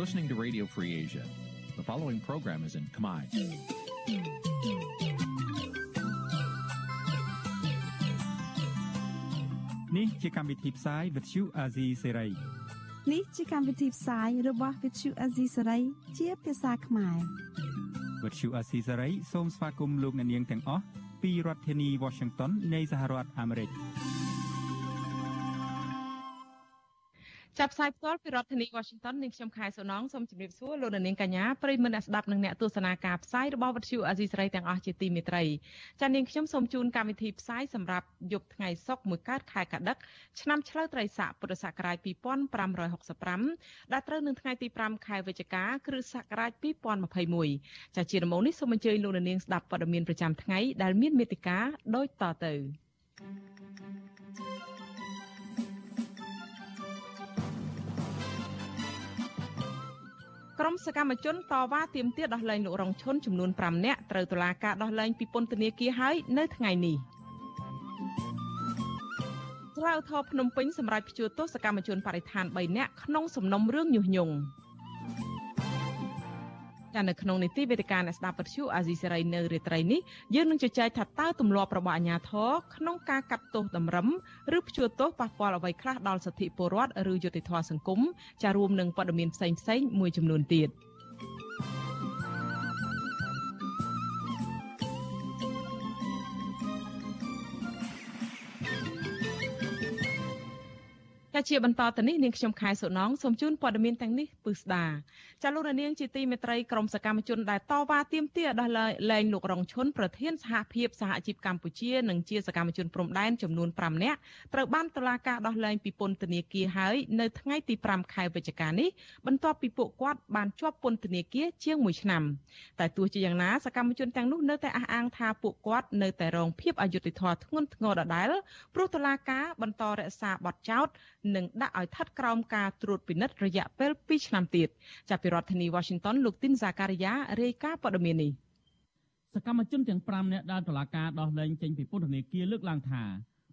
listening to Radio Free Asia. The following program is in Khmer. នេះជាកម្មវិធីផ្សាយ Vuthu Azizi Serai នេះជាកម្មវិធីផ្សាយរបស់ Vuthu Azizi Serai ជាភាសាខ្មែរ Vuthu Azizi Serai សូមស្វាគមន៍លោកអ្នកនាងទាំងអស់ពីរដ្ឋធានី Washington នៃសហរដ្ឋអាមេរិក។ ចាប់ផ្សាយផ្ទាល់ពីរដ្ឋធានី Washington នាងខ្ញុំខែសុណងសូមជម្រាបសួរលោកនាងកញ្ញាប្រិយមិត្តអ្នកស្ដាប់និងអ្នកទស្សនាការផ្សាយរបស់វិទ្យុអាស៊ីសេរីទាំងអស់ជាទីមេត្រីចា៎នាងខ្ញុំសូមជូនកម្មវិធីផ្សាយសម្រាប់យប់ថ្ងៃសុក្រមួយកើតខែកដិកឆ្នាំឆ្លូវត្រីស័កពុរសករាជ2565ដែលត្រូវនឹងថ្ងៃទី5ខែវិច្ឆិកាគ្រិស្តសករាជ2021ចា៎ជាដំបូងនេះសូមអញ្ជើញលោកនាងស្ដាប់ព័ត៌មានប្រចាំថ្ងៃដែលមានមេត្តាដូចតទៅ thank you ក្រុមសកម្មជនតវ៉ាទាមទារដោះលែងលោករងឈុនចំនួន5នាក់ត្រូវតុលាការដោះលែងពីពន្ធនាគារហើយនៅថ្ងៃនេះស្រាវធរភ្នំពេញសម្រាប់ព្យួរទោសកម្មជនបរិស្ថាន3នាក់ក្នុងសំណុំរឿងញុះញង់ ចានៅក្នុងនីតិវេទិកាអ្នកស្ដាប់ពទ្យុអាស៊ីសេរីនៅរាត្រីនេះយើងនឹងជជែកថាតើទម្លាប់របស់អាជ្ញាធរក្នុងការកាត់ទោសតម្រឹមឬព្យួរទោសប៉ះពាល់អ្វីខ្លះដល់សិទ្ធិពលរដ្ឋឬយុត្តិធម៌សង្គមចារួមនឹងព័ត៌មានផ្សេងៗមួយចំនួនទៀត។ តែជាបន្តទៅនេះនាងខ្ញុំខែសុណងសូមជូនព័ត៌មានទាំងនេះពិស្ដាចាលោកនាងជាទីមេត្រីក្រមសកម្មជនដែលតវ៉ាទាមទារដោះលែងលោករងឈុនប្រធានសហភាពសហជីពកម្ពុជានិងជាសកម្មជនព្រំដែនចំនួន5នាក់ត្រូវបានតុលាការដោះលែងពីពន្ធនាគារហើយនៅថ្ងៃទី5ខែវិច្ឆិកានេះបន្ទាប់ពីពួកគាត់បានជាប់ពន្ធនាគារជាង1ឆ្នាំតែទោះជាយ៉ាងណាសកម្មជនទាំងនោះនៅតែអះអាងថាពួកគាត់នៅតែរងភាពអយុត្តិធម៌ធ្ងន់ធ្ងរដដែលព្រោះតុលាការបន្តរក្សាបទចោទនិងដាក់ឲ្យស្ថិតក្រោមការត្រួតពិនិត្យរយៈពេល2ឆ្នាំទៀតចាប់ពីរដ្ឋធានី Washington លោកទីនសាការីយ៉ារាយការណ៍ព័ត៌មាននេះសកម្មជនទាំង5នាក់ដែលតុលាការដោះលែងចេញពីពន្ធនាគារលើកឡើងថា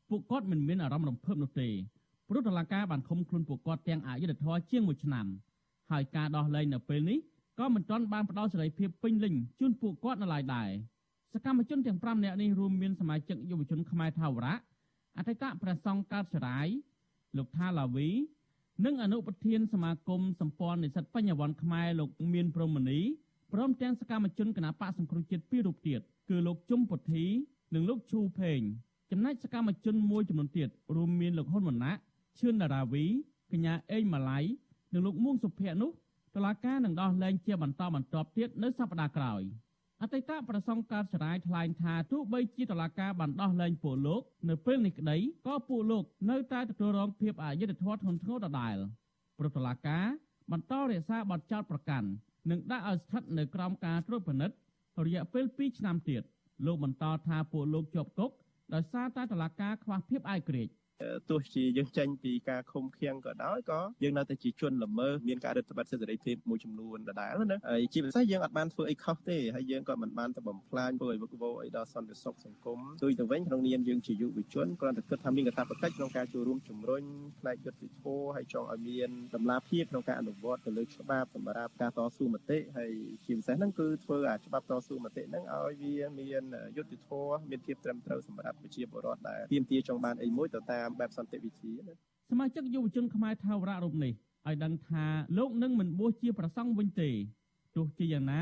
ពួកគាត់មិនមានអារម្មណ៍រំភើបនោះទេព្រោះតុលាការបានឃុំខ្លួនពួកគាត់ទាំងអយុធធម៌ជាង1ឆ្នាំហើយការដោះលែងនៅពេលនេះក៏មិនទាន់បានផ្ដល់សេរីភាពពេញលេញជូនពួកគាត់នៅឡើយដែរសកម្មជនទាំង5នាក់នេះរួមមានសមាជិកយុវជនខ្មែរថាវរៈអតីតព្រះសង្ឃកើតចរាយ លោកថាឡាវីនិងអនុប្រធានសមាគមសម្ព័ន្ធនិស្សិតបញ្ញវន្តខ្មែរលោកមានព្រមនីព្រមទាំងសកម្មជនគណបកសង្គ្រោះជាតិពីររូបទៀតគឺលោកជុំពុទ្ធី និងលោកឈូផេងចំណែកសកម្មជនមួយចំនួនទៀតរួមមានលោកហ៊ុនវណ្ណៈឈឿនដារាវីកញ្ញាអេងម៉ាឡៃនិងលោកមួងសុភ័ក្រនោះតុលាការនឹងដោះលែងជាបន្តបន្ទាប់ទៀតនៅសប្តាហ៍ក្រោយ។ អតីតប្រសងកើតចរាយថ្លែងថាទោះបីជាតឡាការបានដោះលែងពួកលោកនៅពេលនេះក្តីក៏ពួកលោកនៅតែទទួលរងភាពអយុត្តិធម៌ធ្ងន់ធ្ងរដដែលព្រោះតឡាការបន្តរក្សាបទចោទប្រកាន់និងដាក់ឲ្យស្ថិតនៅក្រោមការត្រួតពិនិត្យរយៈពេល2ឆ្នាំទៀតលោកបន្តថាពួកលោកជាប់គុកដោយសារតែតឡាការខ្វះភាពឯករាជ្យ ទោះជាយើងចេញពីការឃុំឃាំងក៏ដោយក៏យើងនៅតែជាជនល្មើសមានការរដ្ឋបတ်សិទ្ធិសេរីភាពមួយចំនួនដដែលណាហើយជាពិសេសយើងអត់បានធ្វើអីខុសទេហើយយើងក៏មិនបានទៅបំផ្លាញធ្វើឲ្យវឹកវរអីដល់សន្តិសុខសង្គមដូចទៅវិញក្នុងនាមយើងជាយុវជនគ្រាន់តែគិតថាមានកាតព្វកិច្ចក្នុងការចូលរួមជំរុញផ្នែកយុត្តិធម៌ហើយចង់ឲ្យមានតម្លាភាពក្នុងការអនុវត្តទៅលើច្បាប់សម្រាប់ការតស៊ូមតិហើយជាពិសេសហ្នឹងគឺធ្វើឲ្យច្បាប់តស៊ូមតិហ្នឹងឲ្យវាមានយុត្តិធម៌មានភាពត្រឹមត្រូវសម្រាប់ប្រជាពលរដ្ឋដែលទាមទារចង់បានអីមួយទៅតាមបែបសន្តិវិធីណាសមាជិកយុវជនខ្មែរថាវរៈរូបនេះឲ្យដឹងថាលោកនឹងមិនបួសជាប្រសង់វិញទេទោះជាយ៉ាងណា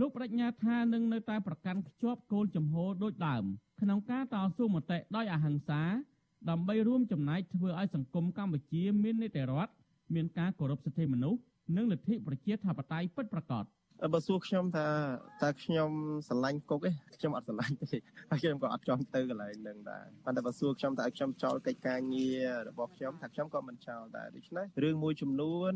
លោកបដិញ្ញាថានឹងនៅតែប្រកាន់ខ្ជាប់គោលជំហរដូចដើមក្នុងការតស៊ូមតិដោយអហិង្សា ដើម្បីរួមចំណែកធ្វើឲ្យសង្គមកម្ពុជាមាននីតិរដ្ឋមានការគោរពសិទ្ធិមនុស្សនិងលទ្ធិប្រជាធិបតេយ្យពិតប្រាកដ។ បើសួរខ្ញុំថាតើខ្ញុំស្រឡាញ់គុកទេខ្ញុំអត់ស្រឡាញ់ទេហើយខ្ញុំក៏អត់ចង់ទៅកន្លែងហ្នឹងដែរប៉ុន្តែបើសួរខ្ញុំថាខ្ញុំចោលកិច្ចការងាររបស់ខ្ញុំថាខ្ញុំក៏មិនចោលដែរដូច្នេះរឿងមួយចំនួន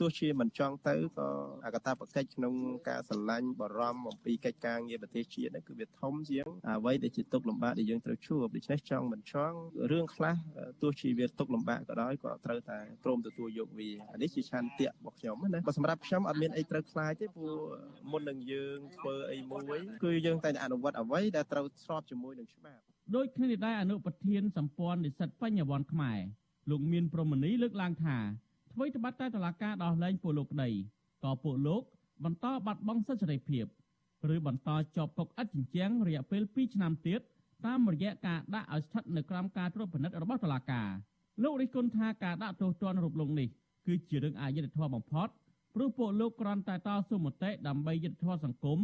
ទោះជាមិនចង់ទៅក៏អកតាបកិច្ចក្នុងការស្រឡាញ់បារម្ភអំពីកិច្ចការងារប្រទេសជាតិហ្នឹងគឺវាធំជាងអ្វីដែលជាទុកលំបាកដែលយើងត្រូវជួបដូច្នេះចង់មិនចង់រឿងខ្លះទោះជាវាទុកលំបាកក៏ដោយក៏ត្រូវតែព្រមទទួលយកវានេះជាឆន្ទៈរបស់ខ្ញុំណាបើសម្រាប់ខ្ញុំអត់មានអីត្រូវខ្លាចទេព្រោះមុននឹងយើងធ្វើអីមួយ គឺយើងតែអនុវត្តអ្វីដែលត្រូវស្របជាមួយនឹងច្បាប់ដោយគ្នានេះដែរអនុប្រធានសម្ព័ន្ធនិស្សិតបញ្ញវន្តខ្មែរលោកមានព្រមនីលើកឡើងថាអ្វីត្បិតតែតឡាការដោះលែងពលលោកក្តីក៏ពួកលោកបន្តបាត់បង់សិទ្ធិសេរីភាពឬបន្តជាប់គុកឥតជញ្ជាំងរយៈពេល2ឆ្នាំទៀតតាមរយៈការដាក់ឲ្យស្ថិតនៅក្រោមការត្រួតពិនិត្យរបស់តុលាការលោករិះគន់ថាការដាក់ទោសទណ្ឌរូបលោកនេះគឺជារឿងអយុត្តិធម៌បំផុត ព្រោះពួកលោកគ្រាន់តែតស៊ូមតិដើម្បីយុត្តិធម៌សង្គម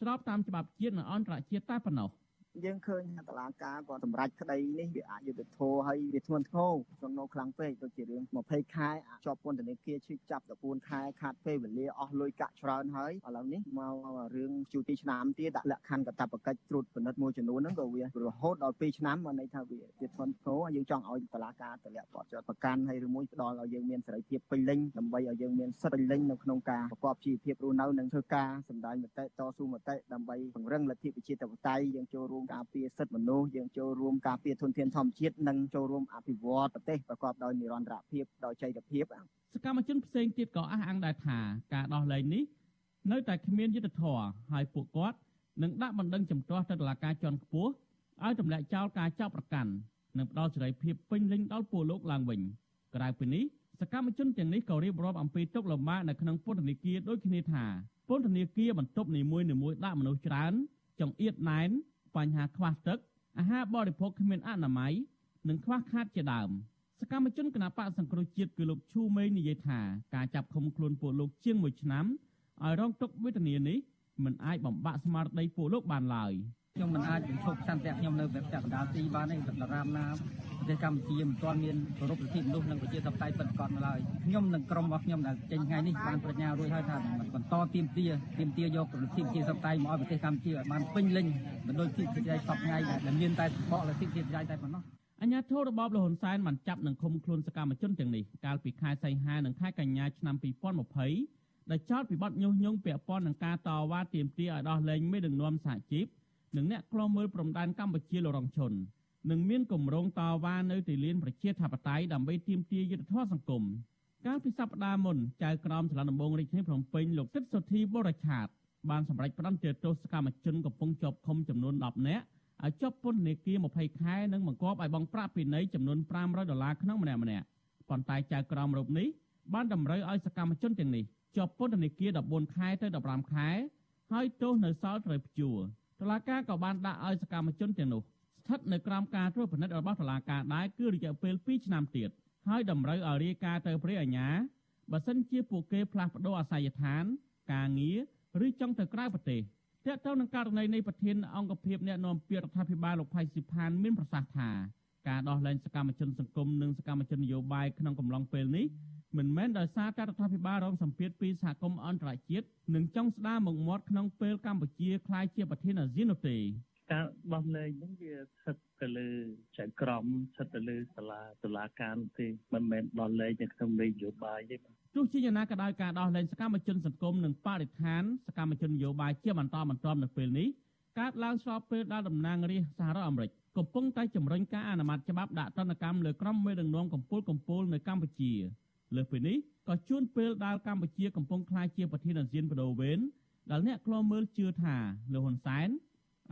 ស្របតាមច្បាប់ជាតិនិងអន្តរជាតិតែប៉ុណ្ណោះ យើងឃើញថាតឡាការក៏សម្រេចក្តីនេះវាអយុត្តិធម៌ហើយវាធ្ងន់ធ្ងរសំណុំខ្លាំងពេកដូចជារឿង20ខែជាប់ពន្ធនាគារឈឺចាប់14ខែខាត់ពេលវេលាអស់លុយកាក់ច្រើនហើយឥឡូវនេះមករឿងជួទីឆ្នាំទៀតដាក់លក្ខខណ្ឌកតបកិច្ចត្រួតពិនិត្យមួយចំនួនហ្នឹងក៏វារហូតដល់2ឆ្នាំមកន័យថាវាវាធ្ងន់ធ្ងរយើងចង់ឲ្យតឡាការតម្លាក់គាត់ជាប់ប្រកាន់ហើយឬមួយផ្ដល់ឲ្យយើងមានសេរីភាពពេញលេញដើម្បីឲ្យយើងមានសិទ្ធិពេញលេញនៅក្នុងការប្រកបជីវភាពរស់នៅនិងធ្វើការសម្ដែងមតិតស៊ូមតិដើម្បីពង្រឹងលទ្ធិប្រជាធិបតេយ្យយើងចូលរួមការពារសិទ្ធិមនុស្សយើងចូលរួមការពារធនធានធម្មជាតិនិងចូលរួមអភិវឌ្ឍប្រទេសប្រកបដោយនិរន្តរភាពដោយចីរភាពសកម្មជនផ្សេងទៀតក៏អះអាងដែរថាការដោះលែងនេះនៅតែគ្មានយុត្តិធម៌ហើយពួកគាត់នឹងដាក់បណ្ដឹងចំទាស់ទៅតុលាការជាន់ខ្ពស់ឲ្យទម្លាក់ចោលការចាប់ប្រកាន់និងផ្ដល់សេរីភាពពេញលេញដល់ពលលោកឡើងវិញក្រៅពីនេះសកម្មជនទាំងនេះក៏រៀបរាប់អំពីទុកលំបាកនៅក្នុងពន្ធនាគារដូចគ្នាថាពន្ធនាគារបន្ទប់នីមួយៗដាក់មនុស្សច្រើនចង្អៀតណែន បញ្ហាខ្វះទឹកអាហារបរិភោគគ្មានអនាម័យនិងខ្វះខាតជាដើមសកម្មជនគណបកសង្គ្រោះជាតិគឺលោកឈូមេងនិយាយថាការចាប់ឃុំខ្លួនពួកលោកជាង1ឆ្នាំឲ្យរងទុក្ខវេទនានេះមិនអាចបំបាក់ស្មារតីពួកលោកបានឡើយ ខ្ញុំមិនអាចបញ្ឈប់សន្តិខ្ញុំនៅបែបចាក់កណ្ដាលទីបានទេដរាបណាប្រទេសកម្ពុជាមិនទាន់មានគោរពសិទ្ធិមនុស្សនិងប្រជាធិបតេយ្យពិតប្រាកដនៅឡើយខ្ញុំនិងក្រុមរបស់ខ្ញុំដែលចេញថ្ងៃនេះបានប្រាជ្ញារួចហើយថាបន្តទៀមទាទៀមទាយកលទ្ធិប្រជាធិបតេយ្យមកឲ្យប្រទេសកម្ពុជាឲ្យបានពេញលេញមិនដូចទីប្រជាធិបតេយ្យសពថ្ងៃដែលមានតែបកលទ្ធិប្រជាធិបតេយ្យតែប៉ុណ្ណោះអញ្ញាធិរបបលហ៊ុនសែនបានចាប់និងឃុំខ្លួនសកម្មជនទាំងនេះកាលពីខែសីហានិងខែកញ្ញាឆ្នាំ2020ដែលចោទពីបទញុះញង់ពាក់ព័ន្ធនឹងការតវ៉ាទាមទារឲ្យដោះលែងមេដឹកនាំសហជីព និងអ្នកខ្លំមើលព្រំដែនកម្ពុជាលរងឈុននឹងមានគម្រោងតវ៉ានៅទីលានប្រជាធិបតេយ្យដើម្បីទាមទារយុត្តិធម៌សង្គមកាលពីសប្តាហ៍មុនចៅក្រមសាលាដំបងរាជធានីភ្នំពេញលោកទឹកសុធីបរិឆាតបានសម្រេចផ្តន្ទាទោសសកម្មជនកំពុងជាប់ឃុំចំនួន10នាក់ឲ្យជាប់ពន្ធនាគារ20ខែនិងបង្គាប់ឲ្យបង់ប្រាក់ពិន័យចំនួន500ដុល្លារក្នុងម្នាក់ម្នាក់ប៉ុន្តែចៅក្រមរូបនេះបានតម្រូវឲ្យសកម្មជនទាំងនេះជាប់ពន្ធនាគារ14ខែទៅ15ខែហើយទោសនៅសល់ត្រូវព្យួរ តុលាការក៏បានដាក់ឲ្យសកម្មជនទាំងនោះស្ថិតនៅក្រោមការត្រួតពិនិត្យរបស់តុលាការដែរគឺរយៈពេល2ឆ្នាំទៀតហើយតម្រូវឲ្យរាយការណ៍ទៅព្រះអាជ្ញាបើសិនជាពួកគេផ្លាស់ប្តូរអាសយដ្ឋាន ការងារឬចង់ទៅក្រៅប្រទេសទាក់ទងនឹងករណីនៃប្រធានអង្គភិបអ្នកនាំពាក្យរដ្ឋាភិបាលលោកផៃស៊ីផានមានប្រសាសន៍ថាការដោះលែងសកម្មជនសង្គមនិងសកម្មជននយោបាយក្នុងកំឡុងពេលនេះ មិនមែនដោយសារតែរដ្ឋាភិបាលរងសម្ពាធពីសហគមន៍អន្តរជាតិនិងចង់ស្ដារមុខមាត់ក្នុងពេលកម្ពុជាក្លាយជាប្រធានអាស៊ាននោះទេការដោះលែងហ្នឹងវាស្ថិតទៅលើចៅក្រមស្ថិតទៅលើសាលាតុលាការទេមិនមែនដោះលែងនៅក្នុងនយោបាយទេទោះជាយ៉ាងណាក៏ដោយការដោះលែងសកម្មជនសង្គមនិងបរិស្ថានសកម្មជននយោបាយជាបន្តបន្ទាប់នៅពេលនេះកើតឡើងស្របពេលដែលតំណាងរាស្ត្រសហរដ្ឋអាមេរិកកំពុងតែជំរុញការអនុម័តច្បាប់ដាក់ទណ្ឌកម្មលើក្រុមមេដឹកនាំកម្ពុជាកម្ពុជានៅកម្ពុជា លើសពីនេះក៏ជួនពេលដែលកម្ពុជាកំពុងក្លាយជាប្រធានអាស៊ានបដូវវេនដែលអ្នកខ្លោមើលជឿថាលោកហ៊ុនសែន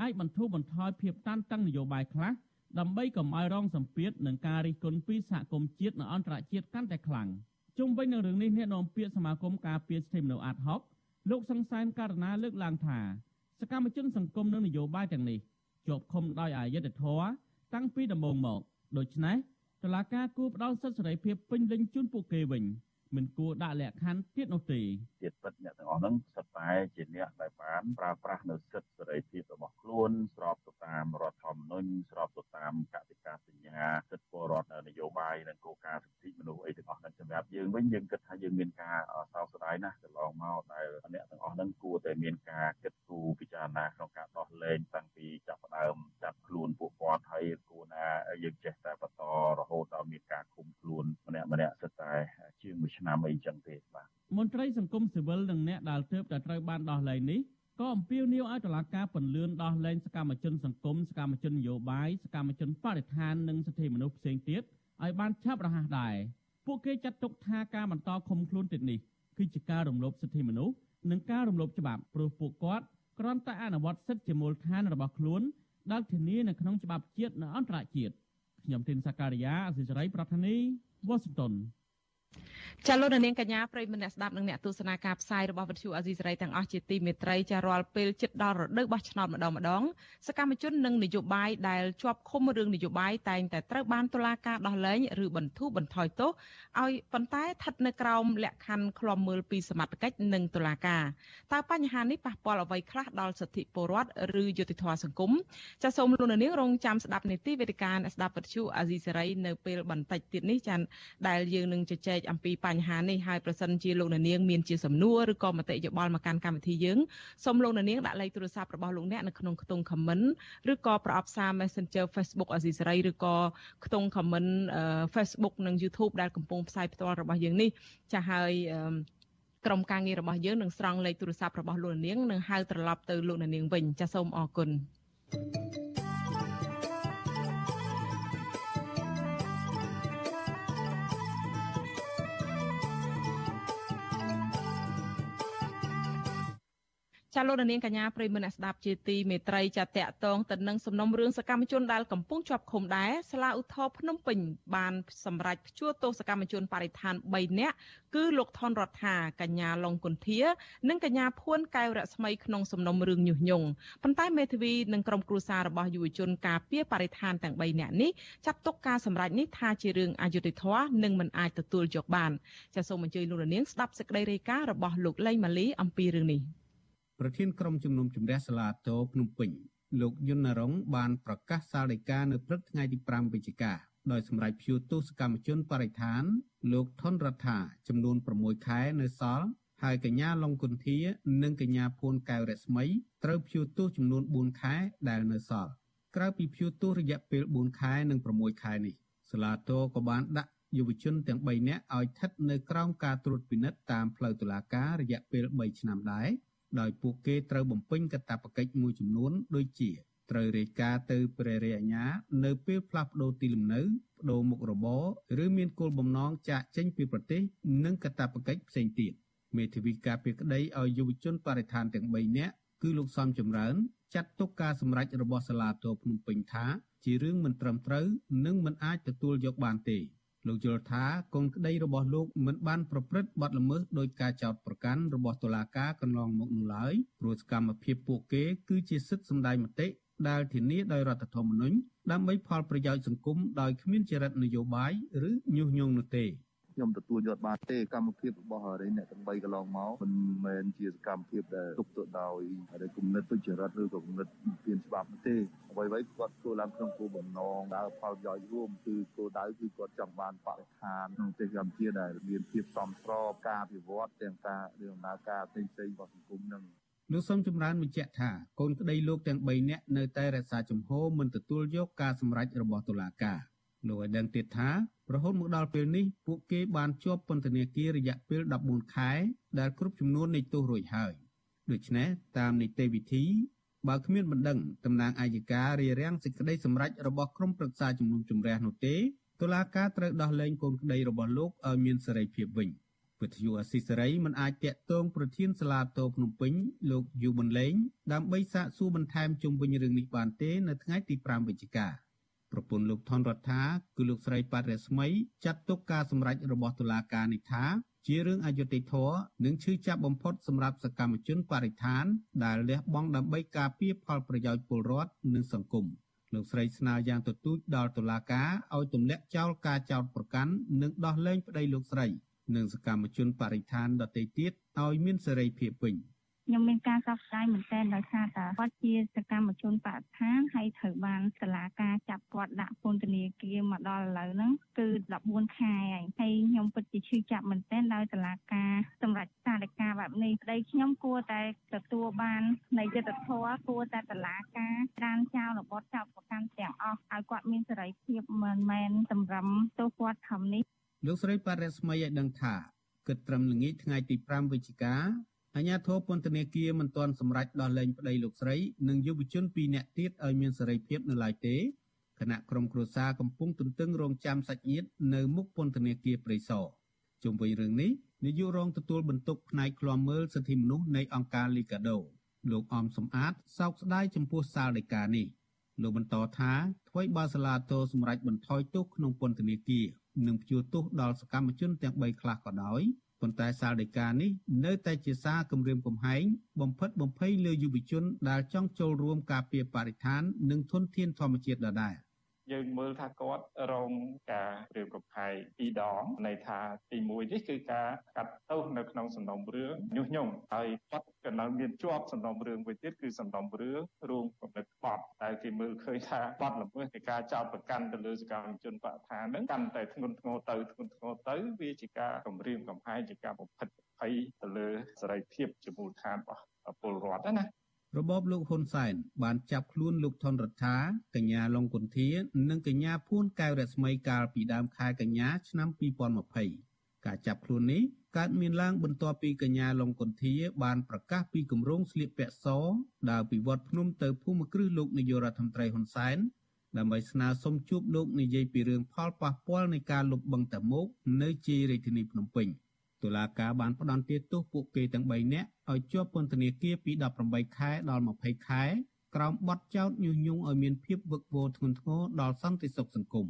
អាចបន្ធូរបន្ថយភាពតានតឹងនយោបាយខ្លះដើម្បីកុំឲ្យរងសម្ពាធនឹងការរិះគន់ពីសហគមន៍ជាតិនិងអន្តរជាតិកាន់តែខ្លាំងជុំវិញនឹងរឿងនេះអ្នកនាំពាក្យសមាគមការពារសិទ្ធិមនុស្សអាត់ហុកលោកសង្សានករណាលើកឡើងថាសកម្មជនសង្គមនិងនយោបាយទាំងនេះជាប់ឃុំដោយអយុត្តិធម៌តាំងពីដំបូងមកដូច្នេះ តឡាការគួរផ្ដល់សិទ្ធិសេរីភាពពេញលេញជូនពួកគេវិញមិនគួរដាក់លក្ខខណ្ឌទៀតនោះទេទៀតពិតអ្នកទាំងអស់ហ្នឹងសិតតែជាអ្នកដែលបានប្រើប្រាស់នៅសិទ្ធិសេរីភាពរបស់ខ្លួនស្របទៅតាមរដ្ឋធម្មនុញ្ញស្របទៅតាមកតិកាសញ្ញាសិទ្ធិពលរដ្ឋនយោបាយនិងគោលការណ៍សិទ្ធិមនុស្សអីទាំងអស់ហ្នឹងសម្រាប់យើងវិញយើងគិតថាយើងមានការសោកស្ដាយណាស់កន្លងមកដែលអ្នកទាំងអស់ហ្នឹងគួរតែមានការគិតគូរពិចារណាក្នុងការដោះលែងតាំងពីចាប់ផ្ដើមចាប់ខ្លួនពួកគាត់ហើយគួរណា យើងចេះតែបន្តរហូតដល់មានការឃុំខ្លួនម្នាក់ម្នាក់សិតតែជាងមួយឆ្នាំអីចឹងទេបាទមន្ត្រីសង្គមស៊ីវិលនិងអ្នកដែលទើបតែត្រូវបានដោះលែងនេះក៏អំពាវនាវឲ្យតុលាការពន្លឿនដោះលែងសកម្មជនសង្គមសកម្មជននយោបាយសកម្មជនបរិស្ថាននិងសិទ្ធិមនុស្សផ្សេងទៀតឲ្យបានឆាប់រហ័សដែរពួកគេចាត់ទុកថាការបន្តឃុំខ្លួនទៀតនេះគឺជាការរំលោភសិទ្ធិមនុស្សនិងការរំលោភច្បាប់ព្រោះពួកគាត់គ្រាន់តែអនុវត្តសិទ្ធិជាមូលដ្ឋានរបស់ខ្លួនដែលធានានៅក្នុងច្បាប់ជាតិនិងអន្តរជាតិ ខ្ញុំទីនសាការីយ៉ាអសិរ័យប្រធានីវ៉ាស៊ីនតោន ចាលោកនាងកញ្ញាប្រិយមិត្តអ្នកស្ដាប់និងអ្នកទស្សនាការផ្សាយរបស់វិទ្យុអាស៊ីសេរីទាំងអស់ជាទីមេត្រីចារាល់ពេលជិតដល់រដូវបោះឆ្នោតម្ដងម្ដងសកម្មជននិងនយោបាយដែលជាប់ឃុំរឿងនយោបាយតែងតែត្រូវបានតុលាការដោះលែងឬបន្ធូរបន្ថយទោសឲ្យប៉ុន្តែស្ថិតនៅក្រោមលក្ខខណ្ឌឃ្លាំមើលពីសមត្ថកិច្ចនិងតុលាការតើបញ្ហានេះប៉ះពាល់អ្វីខ្លះដល់សិទ្ធិពលរដ្ឋឬយុត្តិធម៌សង្គមចាសូមលោកនាងរងចាំស្ដាប់នីតិវេទិកាអ្នកស្ដាប់វិទ្យុអាស៊ីសេរីនៅពេលបន្តិចទៀតនេះចាដែលយើងនឹងជជែកអំពីបញ្ហានេះហើយប្រសិនជាលោកនាងមានជាសំណួរឬក៏មតិយោបល់មកកាន់កម្មវិធីយើងសូមលោកនាងដាក់លេខទូរស័ព្ទរបស់លោកអ្នកនៅក្នុងខ្ទង់ comment ឬក៏ប្រអប់សារ Messenger Facebook អាស៊ីសេរីឬក៏ខ្ទង់ comment Facebook និង YouTube ដែលកំពុងផ្សាយផ្ទាល់របស់យើងនេះចាស់ហើយក្រុមការងាររបស់យើងនឹងស្រង់លេខទូរស័ព្ទរបស់លោកនាងនិងហៅត្រឡប់ទៅលោកនាងវិញចាសសូមអរគុណ thank you ចាលោកនាងកញ្ញាប្រិមមអ្នកស្ដាប់ជាទីមេត្រីចាតកតងទៅនឹងសំណុំរឿងសកម្មជនដែលកំពុងជាប់ឃុំដែរសាលាឧទ្ធរភ្នំពេញបានសម្រេចព្យួរទោសសកម្មជនបរិស្ថាន3នាក់គឺលោកថនរដ្ឋាកញ្ញាឡុងគុន្ធា និងកញ្ញាភួនកែវរស្មីក្នុងសំណុំរឿងញុះញង់ប៉ុន្តែមេធាវីនិងក្រុមគ្រួសាររបស់យុវជនការពារបរិស្ថានទាំង3នាក់នេះចាត់ទុកការសម្រេចនេះថាជារឿងអយុត្តិធម៌និងមិនអាចទទួលយកបានចាសសូមអញ្ជើញលោកនាងស្ដាប់សេចក្តីរាយការណ៍របស់លោកលេងម៉ាលីអំពីរឿងនេះ ប្រធានក្រុមជំនុំជម្រះសាលាតោភ្នំពេញលោកយុននរងបានប្រកាសសាលដីកានៅព្រឹកថ្ងៃទី5វិច្ឆិកាដោយសម្រេចព្យួរទោសកម្មជនបរិស្ថាន លោកថនរដ្ឋាចំនួន6ខែនៅសល់ហើយកញ្ញាឡុងគុន្ធា និងកញ្ញាភួនកែវរស្មីត្រូវព្យួរទោសចំនួន4ខែដែលនៅសល់ក្រៅពីព្យួរទោសរយៈពេល4ខែនិង6ខែនេះសាលាតោក៏បានដាក់យុវជនទាំង3នាក់ឲ្យស្ថិតនៅក្រោមការត្រួតពិនិត្យតាមផ្លូវតុលាការរយៈពេល3ឆ្នាំដែរ ដោយពួកគេត្រូវបំពេញកាតព្វកិច្ចមួយចំនួន ដូចជាត្រូវរាយការណ៍ទៅព្រះរាជអាជ្ញានៅពេលផ្លាស់ប្តូរទីលំនៅប្តូរមុខរបរឬមានគោលបំណងចាកចេញពីប្រទេសនិងកាតព្វកិច្ចផ្សេងទៀតមេធាវីការពីក្តីឲ្យយុវជនបរិស្ថានទាំង3នាក់គឺលោកសំចម្រើនចាត់ទុកការសម្រេចរបស់សាលាតោភ្នំពេញថា ជារឿងមិនត្រឹមត្រូវនិងមិនអាចទទួលយកបានទេ លោកយល់ថាកូនក្តីរបស់លោកមិនបានប្រព្រឹត្តបទល្មើសដោយការចោទប្រកាន់របស់តុលាការកន្លងមកនោះឡើយព្រោះសកម្មភាពពួកគេគឺជាសិទ្ធិសម្ដែងមតិដែលធានាដោយរដ្ឋធម្មនុញ្ញដើម្បីផលប្រយោជន៍សង្គមដោយគ្មានចរិតនយោបាយឬញុះញង់នោះទេ ខ្ញុំទទួលយកបានទេកម្មភាពរបស់រិញអ្នកទាំង3កន្លងមកមិនមែនជាសកម្មភាពដែលទុកទៅដោយគំនិតទុច្ចរិតឬក៏គំនិតពៀនច្បាប់ទេអ្វីៗគាត់ធ្វើឡើងក្នុងគោលបំណងដើរផលប្រយោជន៍រួមគឺគោលដៅគឺគាត់ចង់បានបរិស្ថានក្នុងប្រទេសកម្ពុជាដែលមានភាពសមស្របការវិវត្តទាំងការរឿងដំណើរការផ្សេងៗរបស់សង្គមនឹងលោកសំចម្រើនបញ្ជាក់ថាកូនក្តីលោកទាំង3នាក់នៅតែរក្សាជំហរមិនទទួលយកការសម្រេចរបស់តុលាការ លោកឲ្យដឹងទៀតថារហូតមកដល់ពេលនេះពួកគេបានជាប់ពន្ធនាគាររយៈពេល14ខែដែលគ្រប់ចំនួននៃទោសរួចហើយដូច្នេះតាមនីតិវិធីបើគ្មានបណ្ដឹងតំណាងអាយការារាំងសេចក្តីសម្រេចរបស់ក្រុមប្រឹក្សាជំនុំជម្រះនោះទេតុលាការត្រូវដោះលែងកូនក្តីរបស់លោកឲ្យមានសេរីភាពវិញវិទ្យុអស៊ីសេរីមិនអាចតាក់ទងប្រធានសាលាតោភ្នំពេញលោកយូប៊ុនលេងដើម្បីសាកសួរបន្ថែមជុំវិញរឿងនេះបានទេនៅថ្ងៃទី5វិច្ឆិកា ប្រពន្ធលោកថនរដ្ឋាគឺលោកស្រីប៉ាត់រស្មីចាត់ទុកការសម្រេចរបស់តុលាការនេះថាជារឿងអយុត្តិធម៌និងឈឺចាប់បំផុតសម្រាប់សកម្មជនបរិស្ថាន ដែលលះបង់ដើម្បីការពារផលប្រយោជន៍ពលរដ្ឋនិងសង្គមលោកស្រីស្នើយ៉ាងទទូចដល់តុលាការឲ្យទម្លាក់ចោលការចោទប្រកាន់និងដោះលែងប្តីលោកស្រី និងសកម្មជនបរិស្ថានដទៃទៀតឲ្យមានសេរីភាពវិញ។ ខ្ញុំមានការសោកស្ដាយមែនទែនដោយសារតែគាត់ជាសកម្មជនបរិស្ថានហើយត្រូវបានសាលាការចាប់គាត់ដាក់ពន្ធនាគារមកដល់ឥឡូវហ្នឹងគឺ14ខែហើយហើយខ្ញុំពិតជាឈឺចាប់មែនទែនដោយសាលាការសម្រាប់សាលការបែបនេះប្តីខ្ញុំគួរតែទទួលបាននៃយុត្តិធម៌គួរតែសាលាការត្រានចោលរបបចោលប្រកាន់ទាំងអស់ឲ្យគាត់មានសេរីភាពមិនមែនសម្រឹមទោសគាត់ធំនេះលោកស្រីបរិស្មីឲ្យដឹងថាគិតត្រឹមល្ងាចថ្ងៃទី5វិច្ឆិកា អាញាធរពន្ធនាគារមិនទាន់សម្រេចដោះលែងប្តីលោកស្រីនិងយុវជន2នាក់ទៀតឲ្យមានសេរីភាពនៅឡើយទេគណៈក្រុមគ្រួសារកំពុងទន្ទឹងរង់ចាំសាច់ញាតិនៅមុខពន្ធនាគារព្រៃសរជុំវិញរឿងនេះនាយករងទទួលបន្ទុកផ្នែកឃ្លាំមើលសិទ្ធិមនុស្សនៃអង្គការលីកាដូលោកអមសំអាតសោកស្ដាយចំពោះសាលដីកានេះលោកបន្តថាថ្មីបើសាលាតោសម្រេចបន្ថយទោសក្នុងពន្ធនាគារនិងព្យួរទោសដល់សកម្មជនទាំង3ខ្លះក៏ដោយ ប៉ុន្តែសាលដីកានេះនៅតែជាសារគម្រាមកំហែងបំផិតបំភ័យលើយុវជនដែលចង់ចូលរួមការពារបរិស្ថាន និងធនធានធម្មជាតិដដែល។ យើងមើលថាគាត់រងការរៀបកំផែងពីរដងន័យថាទី1នេះគឺការកាត់ទោសនៅក្នុងសំណុំរឿងញុះញង់ហើយគាត់ក៏នៅមានជាប់សំណុំរឿងមួយទៀតគឺសំណុំរឿងរួមកំណត់បទតែគេមើលឃើញថាបទល្មើសនៃការចោទប្រកាន់ទៅលើសកម្មជនបរិស្ថានហ្នឹងកាន់តែធ្ងន់ធ្ងរទៅធ្ងន់ធ្ងរទៅវាជាការគំរាមកំហែងជាការបំផិតភ័យទៅលើសេរីភាពជាមូលដ្ឋានរបស់ពលរដ្ឋណា របបលោកហ៊ុនសែនបានចាប់ខ្លួនលោកថនរដ្ឋាកញ្ញាឡុងគុន្ធា និងកញ្ញាភួនកែវរស្មីកាលពីដើមខែកញ្ញាឆ្នាំ2020ការចាប់ខ្លួននេះកើតមានឡើងបន្ទាប់ពីកញ្ញាឡុងគុន្ធា បានប្រកាសពីគម្រោងស្លៀកពាក់សដើរពីវត្តភ្នំទៅភូមិគ្រឹះលោកនាយករដ្ឋមន្ត្រីហ៊ុនសែនដើម្បីស្នើសុំជួបលោកនាយពីរឿងផលប៉ះពាល់នៃការលុបបង្កតមោកនៅជារាជធានីភ្នំពេញ។ តុលាការបានផ្តន្ទាទោសពួកគេទាំង3នាក់ឲ្យជាប់ពន្ធនាគារពី18ខែដល់20ខែក្រោមបទចោទញុះញង់ឲ្យមានភាពវឹកវរធ្ងន់ធ្ងរដល់សន្តិសុខសង្គម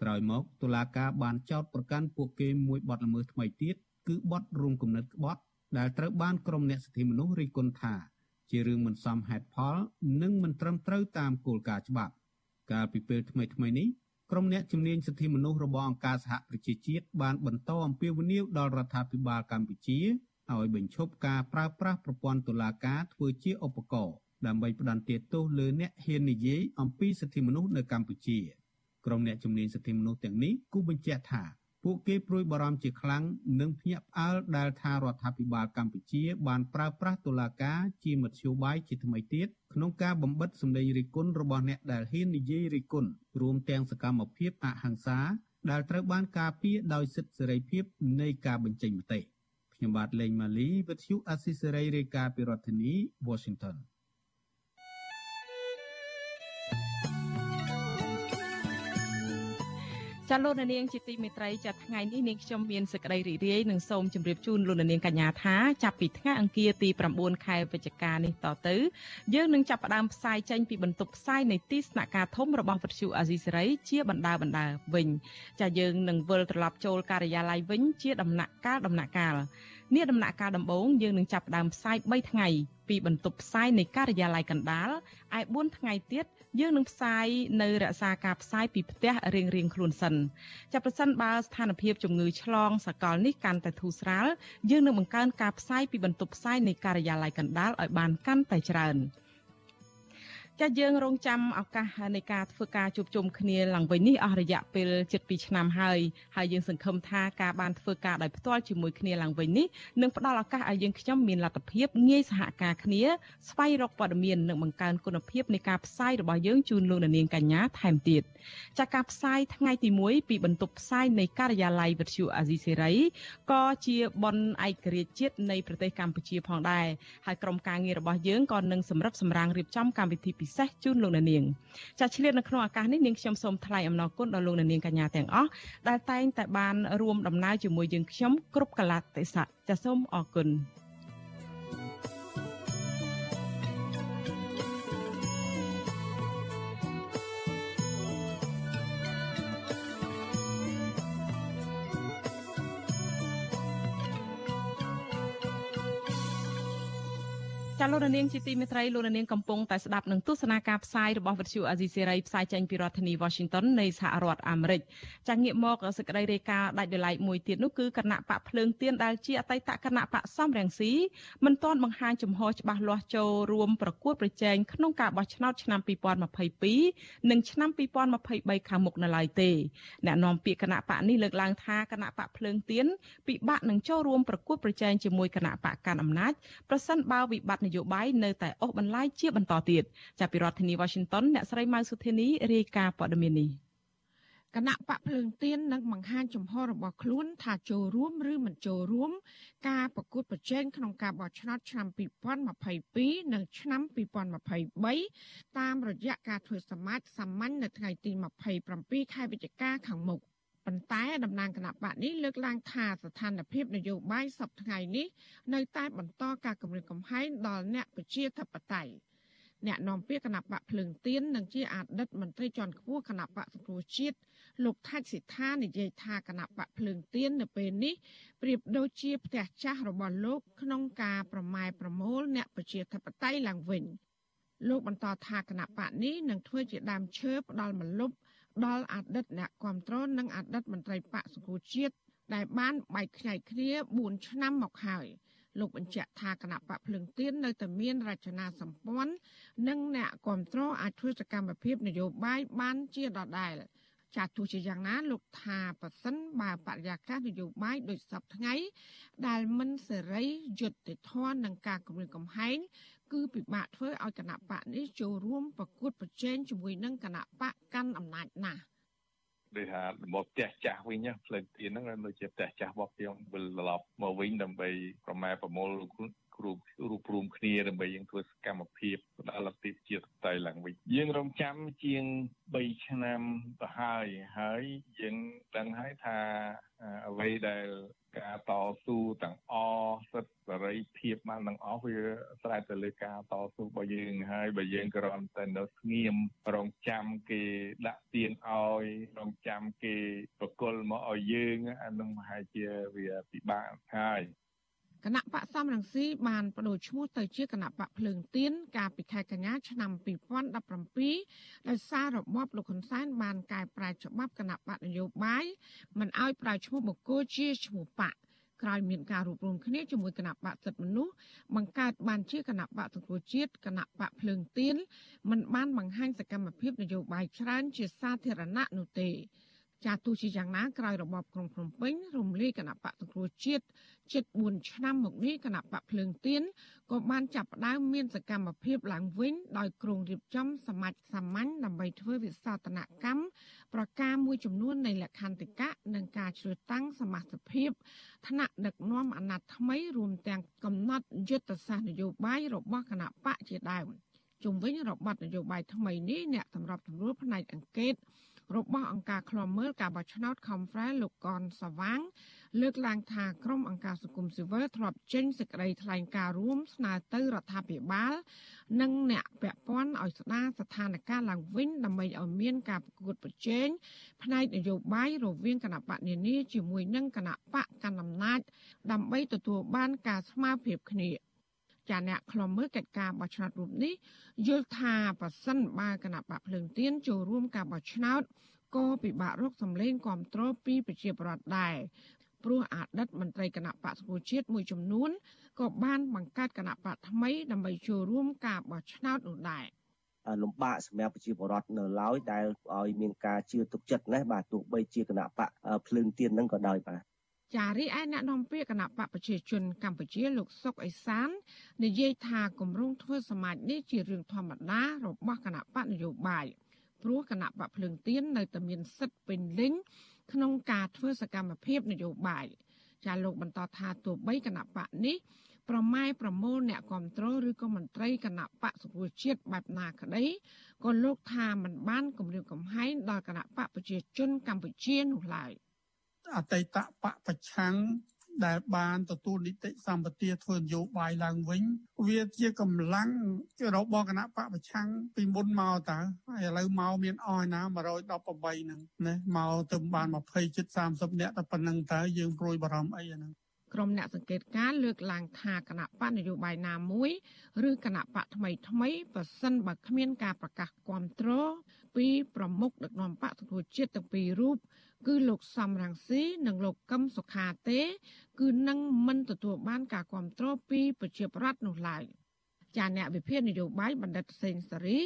ក្រោយមកតុលាការបានចោទប្រកាន់ពួកគេមួយបទល្មើសថ្មីទៀតគឺបទរួមគំនិតក្បត់ដែលត្រូវបានក្រុមអ្នកសិទ្ធិមនុស្សរិះគន់ថាជារឿងមិនសមហេតុផល និងមិនត្រឹមត្រូវតាមគោលការណ៍ច្បាប់កាលពីពេលថ្មីៗនេះ ក្រុមអ្នកជំនាញសិទ្ធិមនុស្សរបស់អង្គការសហប្រជាជាតិបានបន្តអំពាវនាវដល់រដ្ឋាភិបាលកម្ពុជាឲ្យបញ្ឈប់ការប្រើប្រាស់ប្រព័ន្ធតុលាការធ្វើជាឧបករណ៍ដើម្បីផ្ដន្ទាទោសលើអ្នកហ៊ាននិយាយអំពីសិទ្ធិមនុស្សនៅកម្ពុជាក្រុមអ្នកជំនាញសិទ្ធិមនុស្សទាំងនេះគូបញ្ជាក់ថា ពួកគេព្រួយបារម្ភជាខ្លាំងនិងភ្ញាក់ផ្អើលដែលថារដ្ឋាភិបាលកម្ពុជាបានប្រើប្រាស់តុលាការជាមធ្យោបាយជាថ្មីទៀតក្នុងការបំបិតសម្លេងរិះគន់របស់អ្នកដែលហ៊ាននិយាយរិះគន់រួមទាំងសកម្មភាពអហិង្សាដែលត្រូវបានការពារដោយសិទ្ធិសេរីភាពនៃការបញ្ចេញមតិខ្ញុំបាទលេងម៉ាលីវិទ្យុអស៊ីសេរីរាយការណ៍ពីរដ្ឋធានី Washington ចាលោកនាងជាទីមេត្រីចាថ្ងៃនេះនាងខ្ញុំមានសេចក្តីរីករាយនិងសូមជម្រាបជូនលោកនាងកញ្ញាថាចាប់ពីថ្ងៃអង្គារទី9ខែវិច្ឆិកានេះតទៅយើងនឹងចាប់ផ្ដើមផ្សាយចេញពីបន្ទប់ផ្សាយនៃទីស្នាក់ការធំរបស់វិទ្យុអាស៊ីសេរីជាបណ្ដាបណ្ដាវិញចាយើងនឹងវិលត្រឡប់ចូលការិយាល័យវិញជាដំណាក់កាលដំណាក់កាល នេះដំណាក់កាលដំបូងយើងនឹងចាប់ផ្ដើមផ្សាយ3ថ្ងៃពីបន្ទប់ផ្សាយនៃការិយាល័យកណ្ដាលឯ4ថ្ងៃទៀតយើងនឹងផ្សាយនៅរក្សាការផ្សាយពីផ្ទះរៀងរៀងខ្លួនសិនចាប់ប្រសិនបើស្ថានភាពជំងឺឆ្លងសកលនេះកាន់តែធូរស្រាលយើងនឹងបង្កើនការផ្សាយពីបន្ទប់ផ្សាយនៃការិយាល័យកណ្ដាលឲ្យបានកាន់តែច្រើន។ ចាយើងរងចាំឱកាសនៃការធ្វើការជួបជុំគ្នាឡើងវិញនេះអស់រយៈពេល7ឆ្នាំហើយហើយយើងសង្ឃឹមថាការបានធ្វើការដោយផ្ទាល់ជាមួយគ្នាឡើងវិញនេះនឹងផ្ដល់ឱកាសឲ្យយើងខ្ញុំមានលទ្ធភាពងាយសហការគ្នាស្វែងរកព័ត៌មាននិងបង្កើនគុណភាពនៃការផ្សាយរបស់យើងជូនលោកនាងកញ្ញាថែមទៀតចាការផ្សាយថ្ងៃទី1ពីបន្ទប់ផ្សាយនៃការិយាល័យវិទ្យុអាស៊ីសេរីក៏ជាបនឯករាជ្យជាតិនៃប្រទេសកម្ពុជាផងដែរហើយក្រុមការងាររបស់យើងក៏នឹងសម្រិបសម្រាំងរៀបចំកម្មវិធីពិសេសជូនលោកនាងចាឆ្លៀតនៅក្នុងឱកាសនេះនាងខ្ញុំសូមថ្លែងអំណរគុណដល់លោកនាងកញ្ញាទាំងអស់ដែលតែងតែបានរួមដំណើរជាមួយយើងខ្ញុំគ្រប់កលៈទេសៈចាសូមអរគុណ ចាលោកនាងជាទីមេត្រីលោកនាងកំពុងតែស្ដាប់នឹងទស្សនាការផ្សាយរបស់វិទ្យុអាស៊ីសេរីផ្សាយចេញពីរដ្ឋធានី Washington នៃសហរដ្ឋអាមេរិកចាងាកមកសេចក្តីរាយការណ៍ដាច់ដោយឡែកមួយទៀតនោះគឺគណៈបកភ្លើងទៀនដែលជាអតីតគណៈបកសំរងស៊ីមិនទាន់បង្ហាញចំហច្បាស់លាស់ចូលរួមប្រកួតប្រជែងក្នុងការបោះឆ្នោតឆ្នាំ2022និងឆ្នាំ2023ខាងមុខនៅឡើយទេអ្នកនាំពាក្យគណៈបកនេះលើកឡើងថាគណៈបកភ្លើងទៀនពិបាកនឹងចូលរួមប្រកួតប្រជែងជាមួយគណៈបកកាន់អំណាចប្រសិនបើវិបត្តិនយោបាយនៅតែអូសបន្លាយជាបន្តទៀតចាប់ពីរដ្ឋធានី Washington អ្នកស្រីម៉ៅសុធានីរាយការណ៍ព័ត៌មាននេះគណៈបកភ្លើងទៀននឹងបង្ហាញចំហរបស់ខ្លួនថាចូលរួមឬមិនចូលរួមការប្រកួតប្រជែងក្នុងការបោះឆ្នោតឆ្នាំ2022និងឆ្នាំ2023តាមរយៈការធ្វើសមាជសាមញ្ញនៅថ្ងៃទី27ខែវិច្ឆិកាខាងមុខ។ ប៉ុន្តែតំណាងគណៈបកនេះលើកឡើងថាស្ថានភាពនយោបាយសពថ្ងៃនេះនៅតែបន្តការគម្រាមកំហែងដល់អ្នកប្រជាធិបតេយ្យអ្នកនាំពាក្យគណៈបកភ្លើងទៀននិងជាអតីតមន្ត្រីជាន់ខ្ពស់គណៈបកសង្គ្រោះជាតិលោកថាច់សិដ្ឋានិយាយថាគណៈបកភ្លើងទៀននៅពេលនេះប្រៀបដូចជាផ្ទះចាស់របស់លោកក្នុងការប្រម៉ែប្រមូលអ្នកប្រជាធិបតេយ្យឡើងវិញលោកបន្តថាគណៈបកនេះនឹងធ្វើជាដើមឈើផ្ដាល់មលុប ដល់អតីតអ្នកគ្រប់គ្រងនិងអតីតមន្ត្រីបកសង្គ្រោះជាតិដែលបានបែកខ្ញែកគ្នា4ឆ្នាំមកហើយលោកបញ្ជាក់ថាគណៈបកភ្លឹងទៀននៅតែមានរចនាសម្ព័ន្ធនិងអ្នកគ្រប់គ្រងអាចធ្វើសកម្មភាពនយោបាយបានជាដដែលចាត់ទោះជាយ៉ាងណាលោកថាប៉ះសិនបើបរិយាកាសនយោបាយដូចសពថ្ងៃដែលមិនសេរីយុត្តិធម៌នឹងការគម្រាមកំហែង គឺពិបាកធ្វើឲ្យគណៈបកនេះចូលរួមប្រកួតប្រជែងជាមួយនឹងគណៈបកកាន់អំណាចណាស់ដូចថារបស់ផ្ទះចាស់វិញផ្លូវទៀនហ្នឹងដូចជាផ្ទះចាស់របស់ខ្ញុំវិលត្រឡប់មកវិញដើម្បីប្រម៉ែប្រមូលគ្រូរូបរួមគ្នាដើម្បីយើងធ្វើសកម្មភាពផ្ដល់លទ្ធិជាតៃឡើងវិញយើងរងចាំជាង3ឆ្នាំទៅហើយហើយយើងដឹងហើយថាអ្វីដែល ការតស៊ូទាំងអសិទ្ធិសេរីភាពបានទាំងអស់វាស្រេចទៅលើការតស៊ូរបស់យើងហើយបើយើងគ្រាន់តែនៅស្ងៀមរងចាំគេដាក់ទៀនឲ្យរងចាំគេប្រគល់មកឲ្យយើងអានឹងប្រហែលជាវាពិបាកហើយ គណៈបកសំរងស៊ីបានបដូរឈ្មោះទៅជាគណៈបកភ្លើងទៀនកាលពីខែកញ្ញាឆ្នាំ2017ដោយសាររបបលោកហ៊ុនសែនបានកែប្រែច្បាប់គណៈបកនយោបាយមិនឲ្យប្រើឈ្មោះបុគ្គលជាឈ្មោះបកក្រោយមានការរួបរวมគ្នាជាមួយគណៈបកសិទ្ធិមនុស្សបង្កើតបានជាគណៈបកសង្គ្រោះជាតិគណៈបកភ្លើងទៀនមិនបានបង្ហាញសកម្មភាពនយោបាយច្រើនជាសាធារណៈនោះទេ ចាទោះជាយ៉ាងណាក្រោយរបបក្រុងភ្នំពេញរំលាយគណៈបកសង្គ្រោះជាតិជិត4ឆ្នាំមកនេះគណៈបកភ្លើងទៀនក៏បានចាប់ផ្ដើមមានសកម្មភាពឡើងវិញដោយក្រុងរៀបចំសមាជសាមញ្ញដើម្បីធ្វើវិសោធនកម្មប្រការមួយចំនួននៃលក្ខន្តិកៈនិងការជ្រើសតាំងសមាជិកភាពថ្នាក់ដឹកនាំអាណត្តិថ្មីរួមទាំងកំណត់យុទ្ធសាស្ត្រនយោបាយរបស់គណៈបកជាដើមជុំវិញរបបនយោបាយថ្មីនេះអ្នកសម្របសម្រួលផ្នែកអង្កេត របស់អង្គការឃ្លាំមើលការបោះឆ្នោត Conference លោកកនសវាងលើកឡើងថាក្រុមអង្គការសង្គមស៊ីវិលធ្លាប់ចេញសេចក្តីថ្លែងការណ៍រួមស្នើទៅរដ្ឋាភិបាល និងអ្នកពាក់ព័ន្ធឲ្យស្ដារស្ថានភាពឡើងវិញដើម្បីឲ្យមានការប្រកួតប្រជែងផ្នែកនយោបាយរវាងគណៈបកនានាជាមួយនឹងគណៈបកកណ្ដាលអំណាចដើម្បីទទួលបានការស្មើភាពគ្នា ចាអ្នកខ្លំមើលកិច្ចការបោះឆ្នោតរូបនេះយល់ថាប៉ះសិនបើគណៈបកភ្លើងទៀនចូលរួមការបោះឆ្នោតក៏ពិបាករកសម្លេងគ្រប់គ្រងពីប្រជាប្រដ្ឋដែរព្រោះអតីតមន្ត្រីគណៈបកសង្គមជាតិមួយចំនួនក៏បានបង្កើតគណៈបកថ្មីដើម្បីចូលរួមការបោះឆ្នោតនោះដែរលំបាកសម្រាប់ប្រជាពលរដ្ឋនៅឡើយដែលឲ្យមានការជឿទុកចិត្តណាបាទទោះបីជាគណៈបកភ្លើងទៀននឹងក៏ដោយបាទ ចារីឯអ្នកនាំពាក្យគណៈបកប្រជាជនកម្ពុជាលោកសុកអេសាននិយាយថាគម្រោងធ្វើសមាជនេះជារឿងធម្មតារបស់គណៈបកនយោបាយព្រោះគណៈបកភ្លើងទៀននៅតែមានសិទ្ធិពេញលេញក្នុងការធ្វើសកម្មភាពនយោបាយចាលោកបន្តថាទោះបីគណៈបកនេះប្រម៉ែប្រមូលអ្នកគ្រប់គ្រងឬក៏មន្ត្រីគណៈបកសុខាជាតិបែបណាក្តីក៏លោកថាมันបានគម្រាមកំហែងដល់គណៈបកប្រជាជនកម្ពុជានោះឡើយ។ អតីតបកប្រឆាំងដែលបានទទួលនីតិសម្បទាធ្វើនយោបាយឡើងវិញ វាជាកម្លាំងរបស់គណៈបកប្រឆាំងពីមុនមកតើហើយឥឡូវមកមានអស់ណា118ហ្នឹងណាមកទៅបាន20ជិត30នាក់តែប៉ុណ្្នឹងតើយើងព្រួយបារម្ភអីអាហ្នឹងក្រុមអ្នកសង្កេតការលើកឡើងថាគណៈបកនយោបាយណាមួយ ឬគណៈបកថ្មីថ្មីប៉ះសិនបើគ្មានការប្រកាសគ្រប់គ្រង ពីប្រមុខដឹកនាំបកទទួលជាតិទាំងពីររូបគឺលោកសំរងស៊ីនិងលោកកឹមសុខាទេ គឺនឹងមិនទទួលបានការគ្រប់គ្រងពីប្រជាប្រដ្ឋនោះឡើយចាអ្នកវិភាគនយោបាយបណ្ឌិតសេងសេរី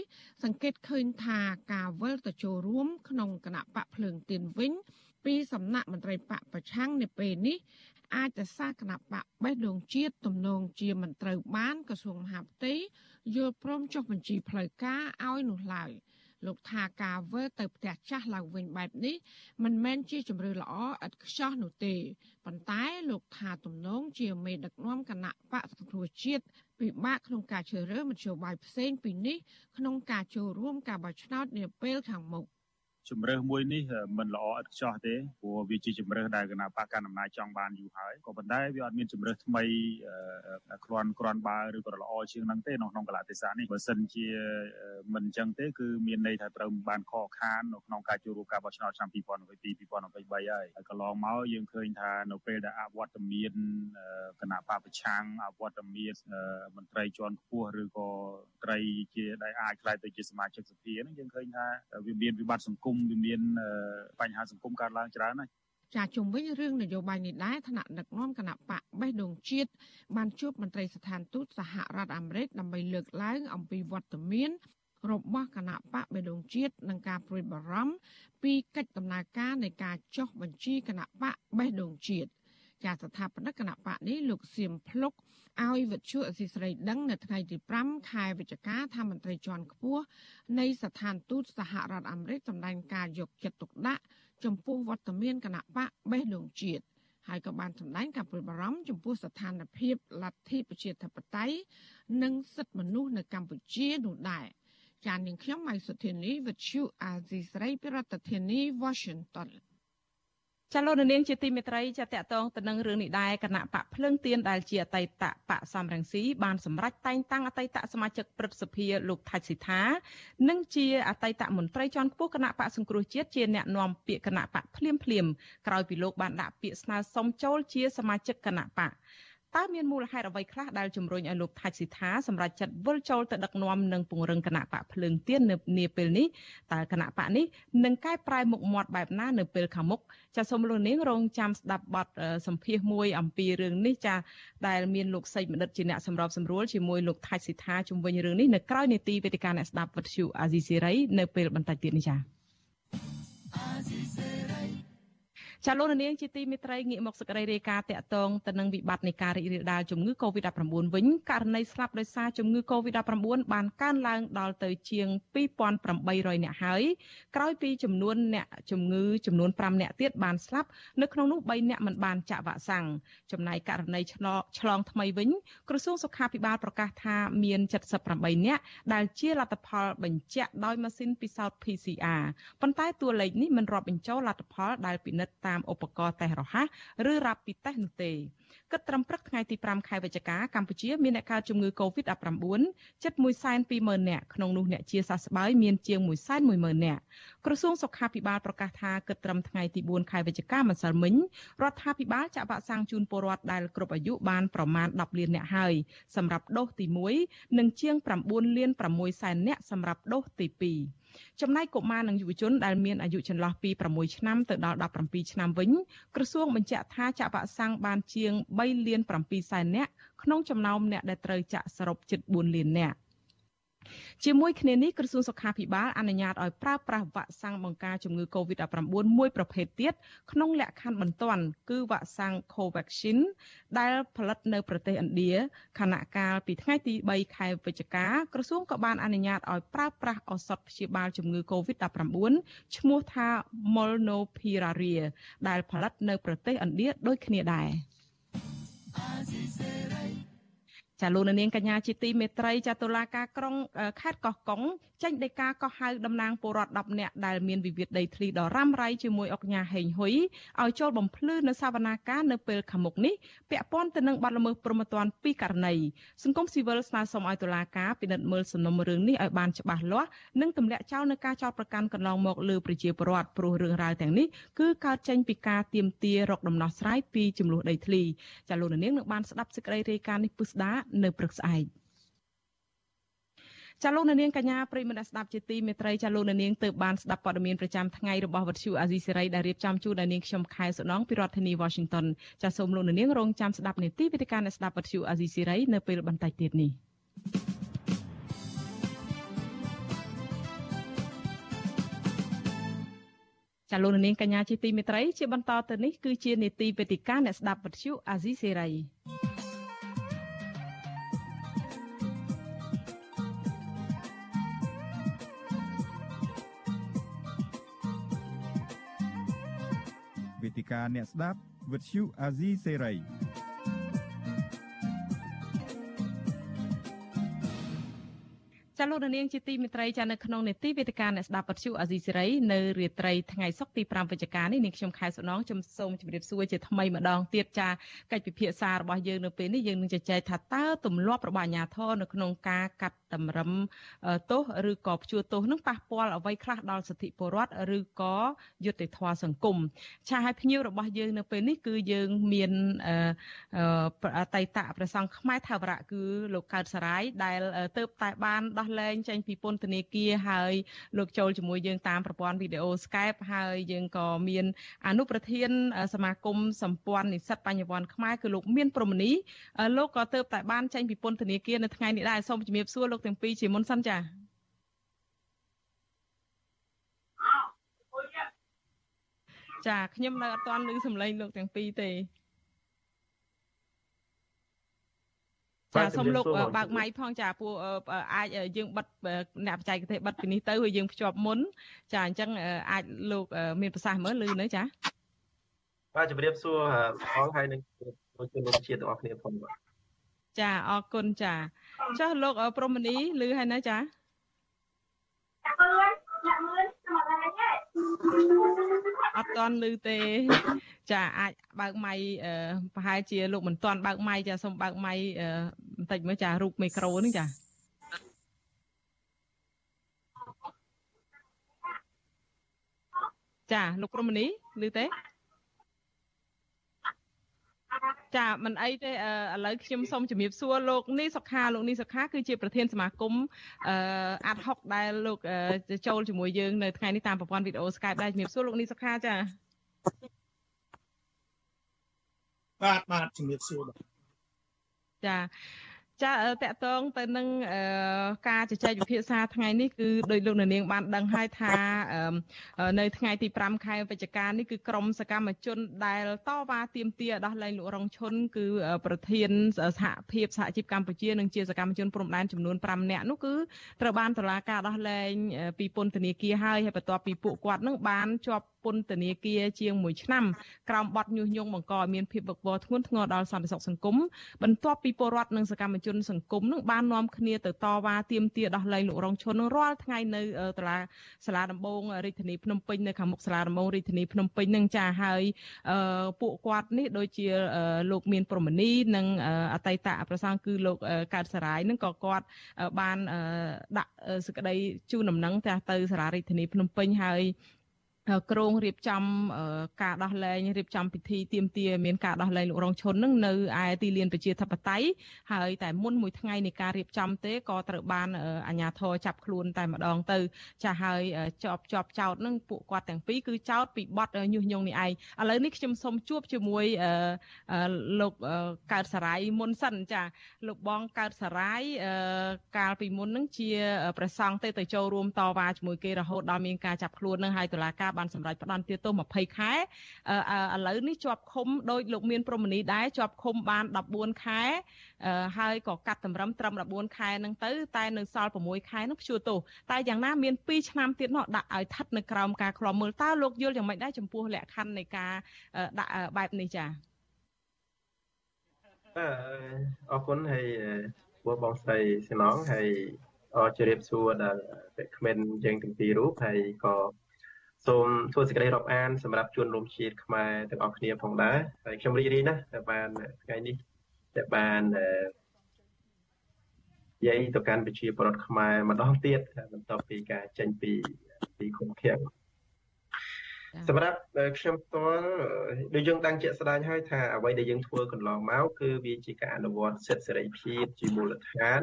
សង្កេតឃើញថាការវិលទៅចូលរួម ក្នុងគណៈបកភ្លើងទៀនវិញ ពីសំណាក់មន្ត្រីបកប្រឆាំងនៅពេលនេះអាចទៅសាគណៈបកបេះដូងជាតិទំនងជាមិនត្រូវបានក្រសួងមហាផ្ទៃយល់ព្រមចុះបញ្ជីផ្លូវការឲ្យនោះឡើយ។ លោកថាការវើទៅផ្ទះចាស់ឡើងវិញបែបនេះមិនមែនជាជំរឿល្អឥតខ្ចោះនោះទេប៉ុន្តែលោកថាទំនងជាមេដឹកនាំគណៈបកសង្គ្រោះជាតិពិបាកក្នុងការជ្រើសរើសមធ្យោបាយផ្សេងពីនេះក្នុងការចូលរួមការបោះឆ្នោតនាពេលខាងមុខ ជំរើសមួយនេះមិនល្អឥតខ្ចោះទេព្រោះវាជាជំរើសដែលគណៈបកកណ្ដាលអំណាចចង់បានយូរហើយក៏ប៉ុន្តែវាអត់មានជំរើសថ្មីគ្រាន់គ្រាន់បើឬក៏ល្អជាងហ្នឹងទេក្នុងកលៈទេសៈនេះបើសិនជាមិនអញ្ចឹងទេគឺមានន័យថាត្រូវបានខកខាននៅក្នុងការចូលរួមការបោះឆ្នោតឆ្នាំ2022 2023ហើយហើយកន្លងមកយើងឃើញថានៅពេលដែលអវត្តមានគណៈបកប្រឆាំងអវត្តមានមន្ត្រីជាន់ខ្ពស់ឬក៏ត្រីជាដែលអាចខ្លាយទៅជាសមាជិកសភាហ្នឹងយើងឃើញថាវាមានវិបត្តិសង្គមវាមានបញ្ហាសង្គមកើតឡើងច្រើនហើយចាជុំវិញរឿងនយោបាយនេះដែរថ្នាក់ដឹកនាំគណៈបកបេះដូងជាតិបានជួបមន្ត្រីស្ថានទូតសហរដ្ឋអាមេរិកដើម្បីលើកឡើងអំពីវត្តមានរបស់គណៈបកបេះដូងជាតិនិងការព្រួយបារម្ភពីកិច្ចដំណើរការនៃការចុះបញ្ជីគណៈបកបេះដូងជាតិ ចាស្ថាបនិកគណៈបកនេះលោកសៀមភ្លុកឲ្យវិទ្យុអសីស្រីដឹងនៅថ្ងៃទី5ខែវិច្ឆិកាថាមន្ត្រីជាន់ខ្ពស់នៃស្ថានទូតសហរដ្ឋអាមេរិកសម្ដែងការយកចិត្តទុកដាក់ចំពោះវត្តមានគណៈបកបេះដូងជាតិហើយក៏បានសម្ដែងការព្រួយបារម្ភចំពោះស្ថានភាពលទ្ធិប្រជាធិបតេយ្យនិងសិទ្ធិមនុស្សនៅកម្ពុជានោះដែរចាននាងខ្ញុំម៉ៃសុធានីវិទ្យុអាស៊ីស្រីប្រធានាធិបតី Washington ចាលោកនាងជាទីមេត្រីចាតកតងទៅនឹងរឿងនេះដែរគណៈបកភ្លើងទៀនដែលជាអតីតបកសំរងស៊ីបានសម្រេចតែងតាំងអតីតសមាជិកព្រឹទ្ធសភាលោកថាច់សិដ្ឋានិងជាអតីតមន្ត្រីជាន់ខ្ពស់គណៈបកសង្គ្រោះជាតិជាអ្នកនាំពាក្យគណៈបកភ្លាមភ្លាមក្រោយពីលោកបានដាក់ពាក្យស្នើសុំចូលជាសមាជិកគណៈបក តើមានមូលហេតុអ្វីខ្លះដែលជំរុញឲ្យលោកថាច់ស៊ីថាសម្រាប់ចាត់វិលចូលទៅដឹកនាំនិងពង្រឹងគណៈបកភ្លើងទៀននៅនាពេលនេះតើគណៈបកនេះនឹងកែប្រែមុខមាត់បែបណានៅពេលខាងមុខចាសូមលោកនាងរងចាំស្ដាប់បទសម្ភាសមួយអំពីរឿងនេះចាដែលមានលោកសេចមនិតជាអ្នកសម្របសម្រួលជាមួយលោកថាច់ស៊ីថាជំវិញរឿងនេះនៅក្រៅនេតិវេទិកាអ្នកស្ដាប់វិទ្យុអាស៊ីសេរីនៅពេលបន្តិចទៀតនេះចាអាស៊ីសេរី ចាលោកនាងជាទីមេត្រីងាកមកសេចក្តីរាយការណ៍តាក់ទងទៅនឹងវិបត្តិនៃការរីករាលដាលជំងឺ Covid-19 វិញករណីស្លាប់ដោយសារជំងឺ Covid-19 បានកើនឡើងដល់ទៅជាង2800អ្នកហើយក្រោយពីចំនួនអ្នកជំងឺចំនួន5អ្នកទៀតបានស្លាប់នៅក្នុងនោះ3អ្នកមិនបានចាក់វ៉ាក់សាំងចំណែកករណីឆ្លងថ្មីវិញក្រសួងសុខាភិបាលប្រកាសថាមាន78អ្នកដែលជាលទ្ធផលបញ្ជាក់ដោយម៉ាស៊ីនពិសោធន៍ PCR ប៉ុន្តែតួលេខនេះមិនរាប់បញ្ចូលលទ្ធផលដែលពិនិត្យតាមតាមឧបករណ៍តេស្តរហ័សឬរ៉ាប់ពីតេស្តនោះទេគិតត្រឹមព្រឹកថ្ងៃទី5ខែវិច្ឆិកាកម្ពុជាមានអ្នកកើតជំងឺ Covid-19 ជិត120,000នាក់ក្នុងនោះអ្នកជាសះស្បើយមានជាង110,000នាក់ក្រសួងសុខាភិបាលប្រកាសថាគិតត្រឹមថ្ងៃទី4ខែវិច្ឆិកាម្សិលមិញរដ្ឋាភិបាលចាក់វ៉ាក់សាំងជូនពលរដ្ឋដែលគ្រប់អាយុបានប្រមាណ10លាននាក់ហើយសម្រាប់ដូសទី1និងជាង9លាន6សែននាក់សម្រាប់ដូសទី2 ចំណែកកុមារនិងយុវជនដែលមានអាយុចន្លោះពី6ឆ្នាំទៅដល់17ឆ្នាំវិញក្រសួងបញ្ជាក់ថាចាក់វ៉ាក់សាំងបានជាង3លាន7សែននាក់ក្នុងចំណោមអ្នកដែលត្រូវចាក់សរុបជិត4លាននាក់ ជាមួយគ្នានេះក្រសួងសុខាភិបាលអនុញ្ញាតឲ្យប្រើប្រាស់វ៉ាក់សាំងបង្ការជំងឺ Covid-19 មួយប្រភេទទៀតក្នុងលក្ខខណ្ឌបន្ទាន់គឺវ៉ាក់សាំង Covaxin ដែលផលិតនៅប្រទេសឥណ្ឌាខណៈកាលពីថ្ងៃទី3ខែវិច្ឆិកាក្រសួងក៏បានអនុញ្ញាតឲ្យប្រើប្រាស់ឱសថព្យាបាលជំងឺ Covid-19 ឈ្មោះថា Molnupiravir ដែលផលិតនៅប្រទេសឥណ្ឌាដូចគ្នាដែរ ចាលោកនាងកញ្ញាជាទីមេត្រីចាតុលាការក្រុងខេត្តកោះកុងចេញដីកាកោះហៅតំណាងពលរដ្ឋ10នាក់ដែលមានវិវាទដីធ្លីដ៏រ៉ាំរ៉ៃជាមួយអុកញ៉ាហេងហ៊ុយឲ្យចូលបំភ្លឺនៅសវនាការនៅពេលខាងមុខនេះពាក់ព័ន្ធទៅនឹងបទល្មើសព្រហ្មទណ្ឌពីរករណីសង្គមស៊ីវិលស្នើសុំឲ្យតុលាការពិនិត្យមើលសំណុំរឿងនេះឲ្យបានច្បាស់លាស់និងទម្លាក់ចោលនៅការចោទប្រកាន់កន្លងមកលើប្រជាពលរដ្ឋព្រោះរឿងរ៉ាវទាំងនេះគឺកើតចេញពីការទៀមទារកដំណោះស្រាយពីចំនួនដីធ្លីចាលោកនាងនឹងបានស្ដាប់សេចក្តីរាយការណ៍នេះពុស្ដានៅព្រឹកស្អែកចាលោកនាងកញ្ញាប្រិមនស្ដាប់ជាទីមេត្រីចាលោកនាងទើបបានស្ដាប់ព័ត៌មានប្រចាំថ្ងៃរបស់វិទ្យុអាស៊ីសេរីដែលរៀបចំជូនដល់នាងខ្ញុំខែសុណងពីរដ្ឋធានី Washington ចាសូមលោកនាងរងចាំស្ដាប់នាទីវិទ្យការអ្នកស្ដាប់វិទ្យុអាស៊ីសេរីនៅពេលបន្តិចទៀតនេះចាលោកនាងកញ្ញាជាទីមេត្រីជាបន្តទៅនេះគឺជានេតិវេទិកាអ្នកស្ដាប់វិទ្យុអាស៊ីសេរី ការអ្នកស្ដាប់វិទ្យុអាស៊ីសេរី ចាលោកនាងជាទីមេត្រីចានៅក្នុងនេតិវេទិកាអ្នកស្ដាប់ពទ្យុអាស៊ីសេរីនៅរាត្រីថ្ងៃសុក្រទី5វិច្ឆិកានេះនាងខ្ញុំខែសុណងជំសូមជម្រាបសួរជាថ្មីម្ដងទៀតចាកិច្ចពិភាក្សារបស់យើងនៅពេលនេះយើងនឹងជជែកថាតើទម្លាប់របស់អាជ្ញាធរនៅក្នុងការកាត់តម្រឹមទោសឬក៏ព្យួរទោសនឹងប៉ះពាល់អ្វីខ្លះដល់សិទ្ធិពលរដ្ឋឬក៏យុត្តិធម៌សង្គមឆាឲ្យភ្ញៀវរបស់យើងនៅពេលនេះគឺយើងមានអតីតប្រសង់ខ្មែរថាវរៈគឺលោកកើតសរាយដែលទៅតែបានដោះលែងចេញពីពន្ធនាគារហើយលោកចូលជាមួយយើងតាមប្រព័ន្ធវីដេអូ Skype ហើយយើងក៏មានអនុប្រធាន សមាគមសម្ព័ន្ធនិស្សិតបញ្ញវន្តខ្មែរគឺលោកមានព្រមនីលោកក៏ទៅតែបានចេញពីពន្ធនាគារនៅថ្ងៃនេះដែរសូមជំរាបសួរលោកទាំងពីរជាមុនសិនចា៎ចាខ្ញុំនៅអត់ទាន់ឮសំឡេងលោកទាំងពីរទេ ចាសូមលោកបើកម៉ៃផងចាពួកអាចយើងបិទអ្នកបច្ចេកទេសបិទពីនេះទៅហើយយើងភ្ជាប់មុន ចាអញ្ចឹងអាចលោកមានប្រសាសន៍មើលឮនៅចាបាទជម្រាបសួរផងហើយនឹងលោកជនលោកជាតិទាំងអស់គ្នាផងបាទចាអរគុណចាចុះលោកព្រមនីឮហើយណាចាអត់ តន់ឮទេ ចាអាចបើកម៉ៃប្រហែលជាលោកមិនតន់បើកម៉ៃចាសូមបើកម៉ៃបន្តិចមើលចារូបមីក្រូនេះចាចាលោកព្រមនីឮទេ ចាមិនអីទេឥឡូវខ្ញុំសូមជំរាបសួរលោកនេះសុខាលោកនេះសុខាគឺជាប្រធានសមាគមអឺអាត់ហុកដែលលោកចូលជាមួយយើងនៅថ្ងៃនេះតាមប្រព័ន្ធវីដេអូ Skype ដែរជំរាបសួរលោកនេះសុខាចាបាទបាទជំរាបសួរបាទចា ចាតកតងទៅនឹងការជជែកវិភាសាថ្ងៃនេះគឺដោយលោកនាងបានដឹងហើយថានៅថ្ងៃទី5ខែវិច្ឆិកានេះគឺក្រមសកម្មជនដែលតវ៉ាទាមទារដោះលែងលោករងឈុនគឺប្រធានសហភាពសហជីពកម្ពុជានិងជាសកម្មជនព្រំដែនចំនួន5នាក់នោះគឺត្រូវបានតុលាការដោះលែងពីពន្ធនាគារហើយហើយបន្ទាប់ពីពួកគាត់នឹងបានជាប់ ពន្ធនាគារជាង1ឆ្នាំក្រោមបទញុះញង់បង្កឲ្យមានភាពវឹកវរធ្ងន់ធ្ងរដល់សន្តិសុខសង្គមបន្ទាប់ពីពលរដ្ឋនិងសកម្មជនសង្គមនឹងបាននាំគ្នាទៅតវ៉ាទាមទារដោះលែងលោករងឈុននឹងរាល់ថ្ងៃនៅតុលាសាលាដំបងរាជធានីភ្នំពេញនៅខាងមុខសាលាដំបងរាជធានីភ្នំពេញនឹងចាហើយពួកគាត់នេះដូចជាលោកមានប្រមនីនិងអតីតប្រសងគឺលោកកើតសរាយនឹងក៏គាត់បានដាក់សេចក្តីជូនដំណឹងទៅសាលារាជធានីភ្នំពេញហើយ ក្រងរៀបចំការដោះលែងរៀបចំពិធីទៀមទាមានការដោះលែងលោករងឈុននឹងនៅឯទីលានប្រជាធិបតេយ្យហើយតែមុនមួយថ្ងៃនៃការរៀបចំទេក៏ត្រូវបានអាជ្ញាធរចាប់ខ្លួនតែម្ដងទៅចាស់ហើយជាប់ជាប់ចោតនឹងពួកគាត់ទាំងពីរគឺចោតពីបទញុះញង់នេះឯងឥឡូវនេះខ្ញុំសូមជួបជាមួយលោកកើតសរាយមុនសិនចាលោកបងកើតសរាយកាលពីមុននឹងជាប្រសង់ទេទៅចូលរួមតវ៉ាជាមួយគេរហូតដល់មានការចាប់ខ្លួននឹងហើយតុលាការបានសម្រេចផ្តន្ទាទោស20ខែឥឡូវនេះជាប់ឃុំដោយលោកមានព្រមនីដែរជាប់ឃុំបាន14ខែហើយក៏កាត់តម្រឹមត្រឹម14ខែហ្នឹងទៅតែនៅសល់6ខែនោះព្យួរទោសតែយ៉ាងណាមាន2ឆ្នាំទៀតនោះដាក់ឲ្យស្ថិតនៅក្រោមការឃ្លាំមើលតើលោកយល់យ៉ាងម៉េចដែរចំពោះលក្ខខណ្ឌនៃការដាក់បែបនេះចា៎អរគុណហើយបងបងស្រីសំណងហើយអរជម្រាបសួរដល់ក្មេងយើងទាំងពីររូបហើយក៏ សូមធ្វើសេចក្តីរាប់អានសម្រាប់ជួនរួមជាតិខ្មែរទាំងអស់គ្នាផងដែរហើយខ្ញុំរីករាយណាស់ដែលបានថ្ងៃនេះដែលបាននិយាយទៅកាន់ប្រជាពលរដ្ឋខ្មែរម្ដងទៀតបន្ទាប់ពីការចេញពីពីគុំឃាំងសម្រាប់ខ្ញុំផ្ទាល់ដូចយើងដឹងជាក់ស្ដែងហើយថាអ្វីដែលយើងធ្វើកន្លងមកគឺវាជាការអនុវត្តសិទ្ធិសេរីភាពជាមូលដ្ឋាន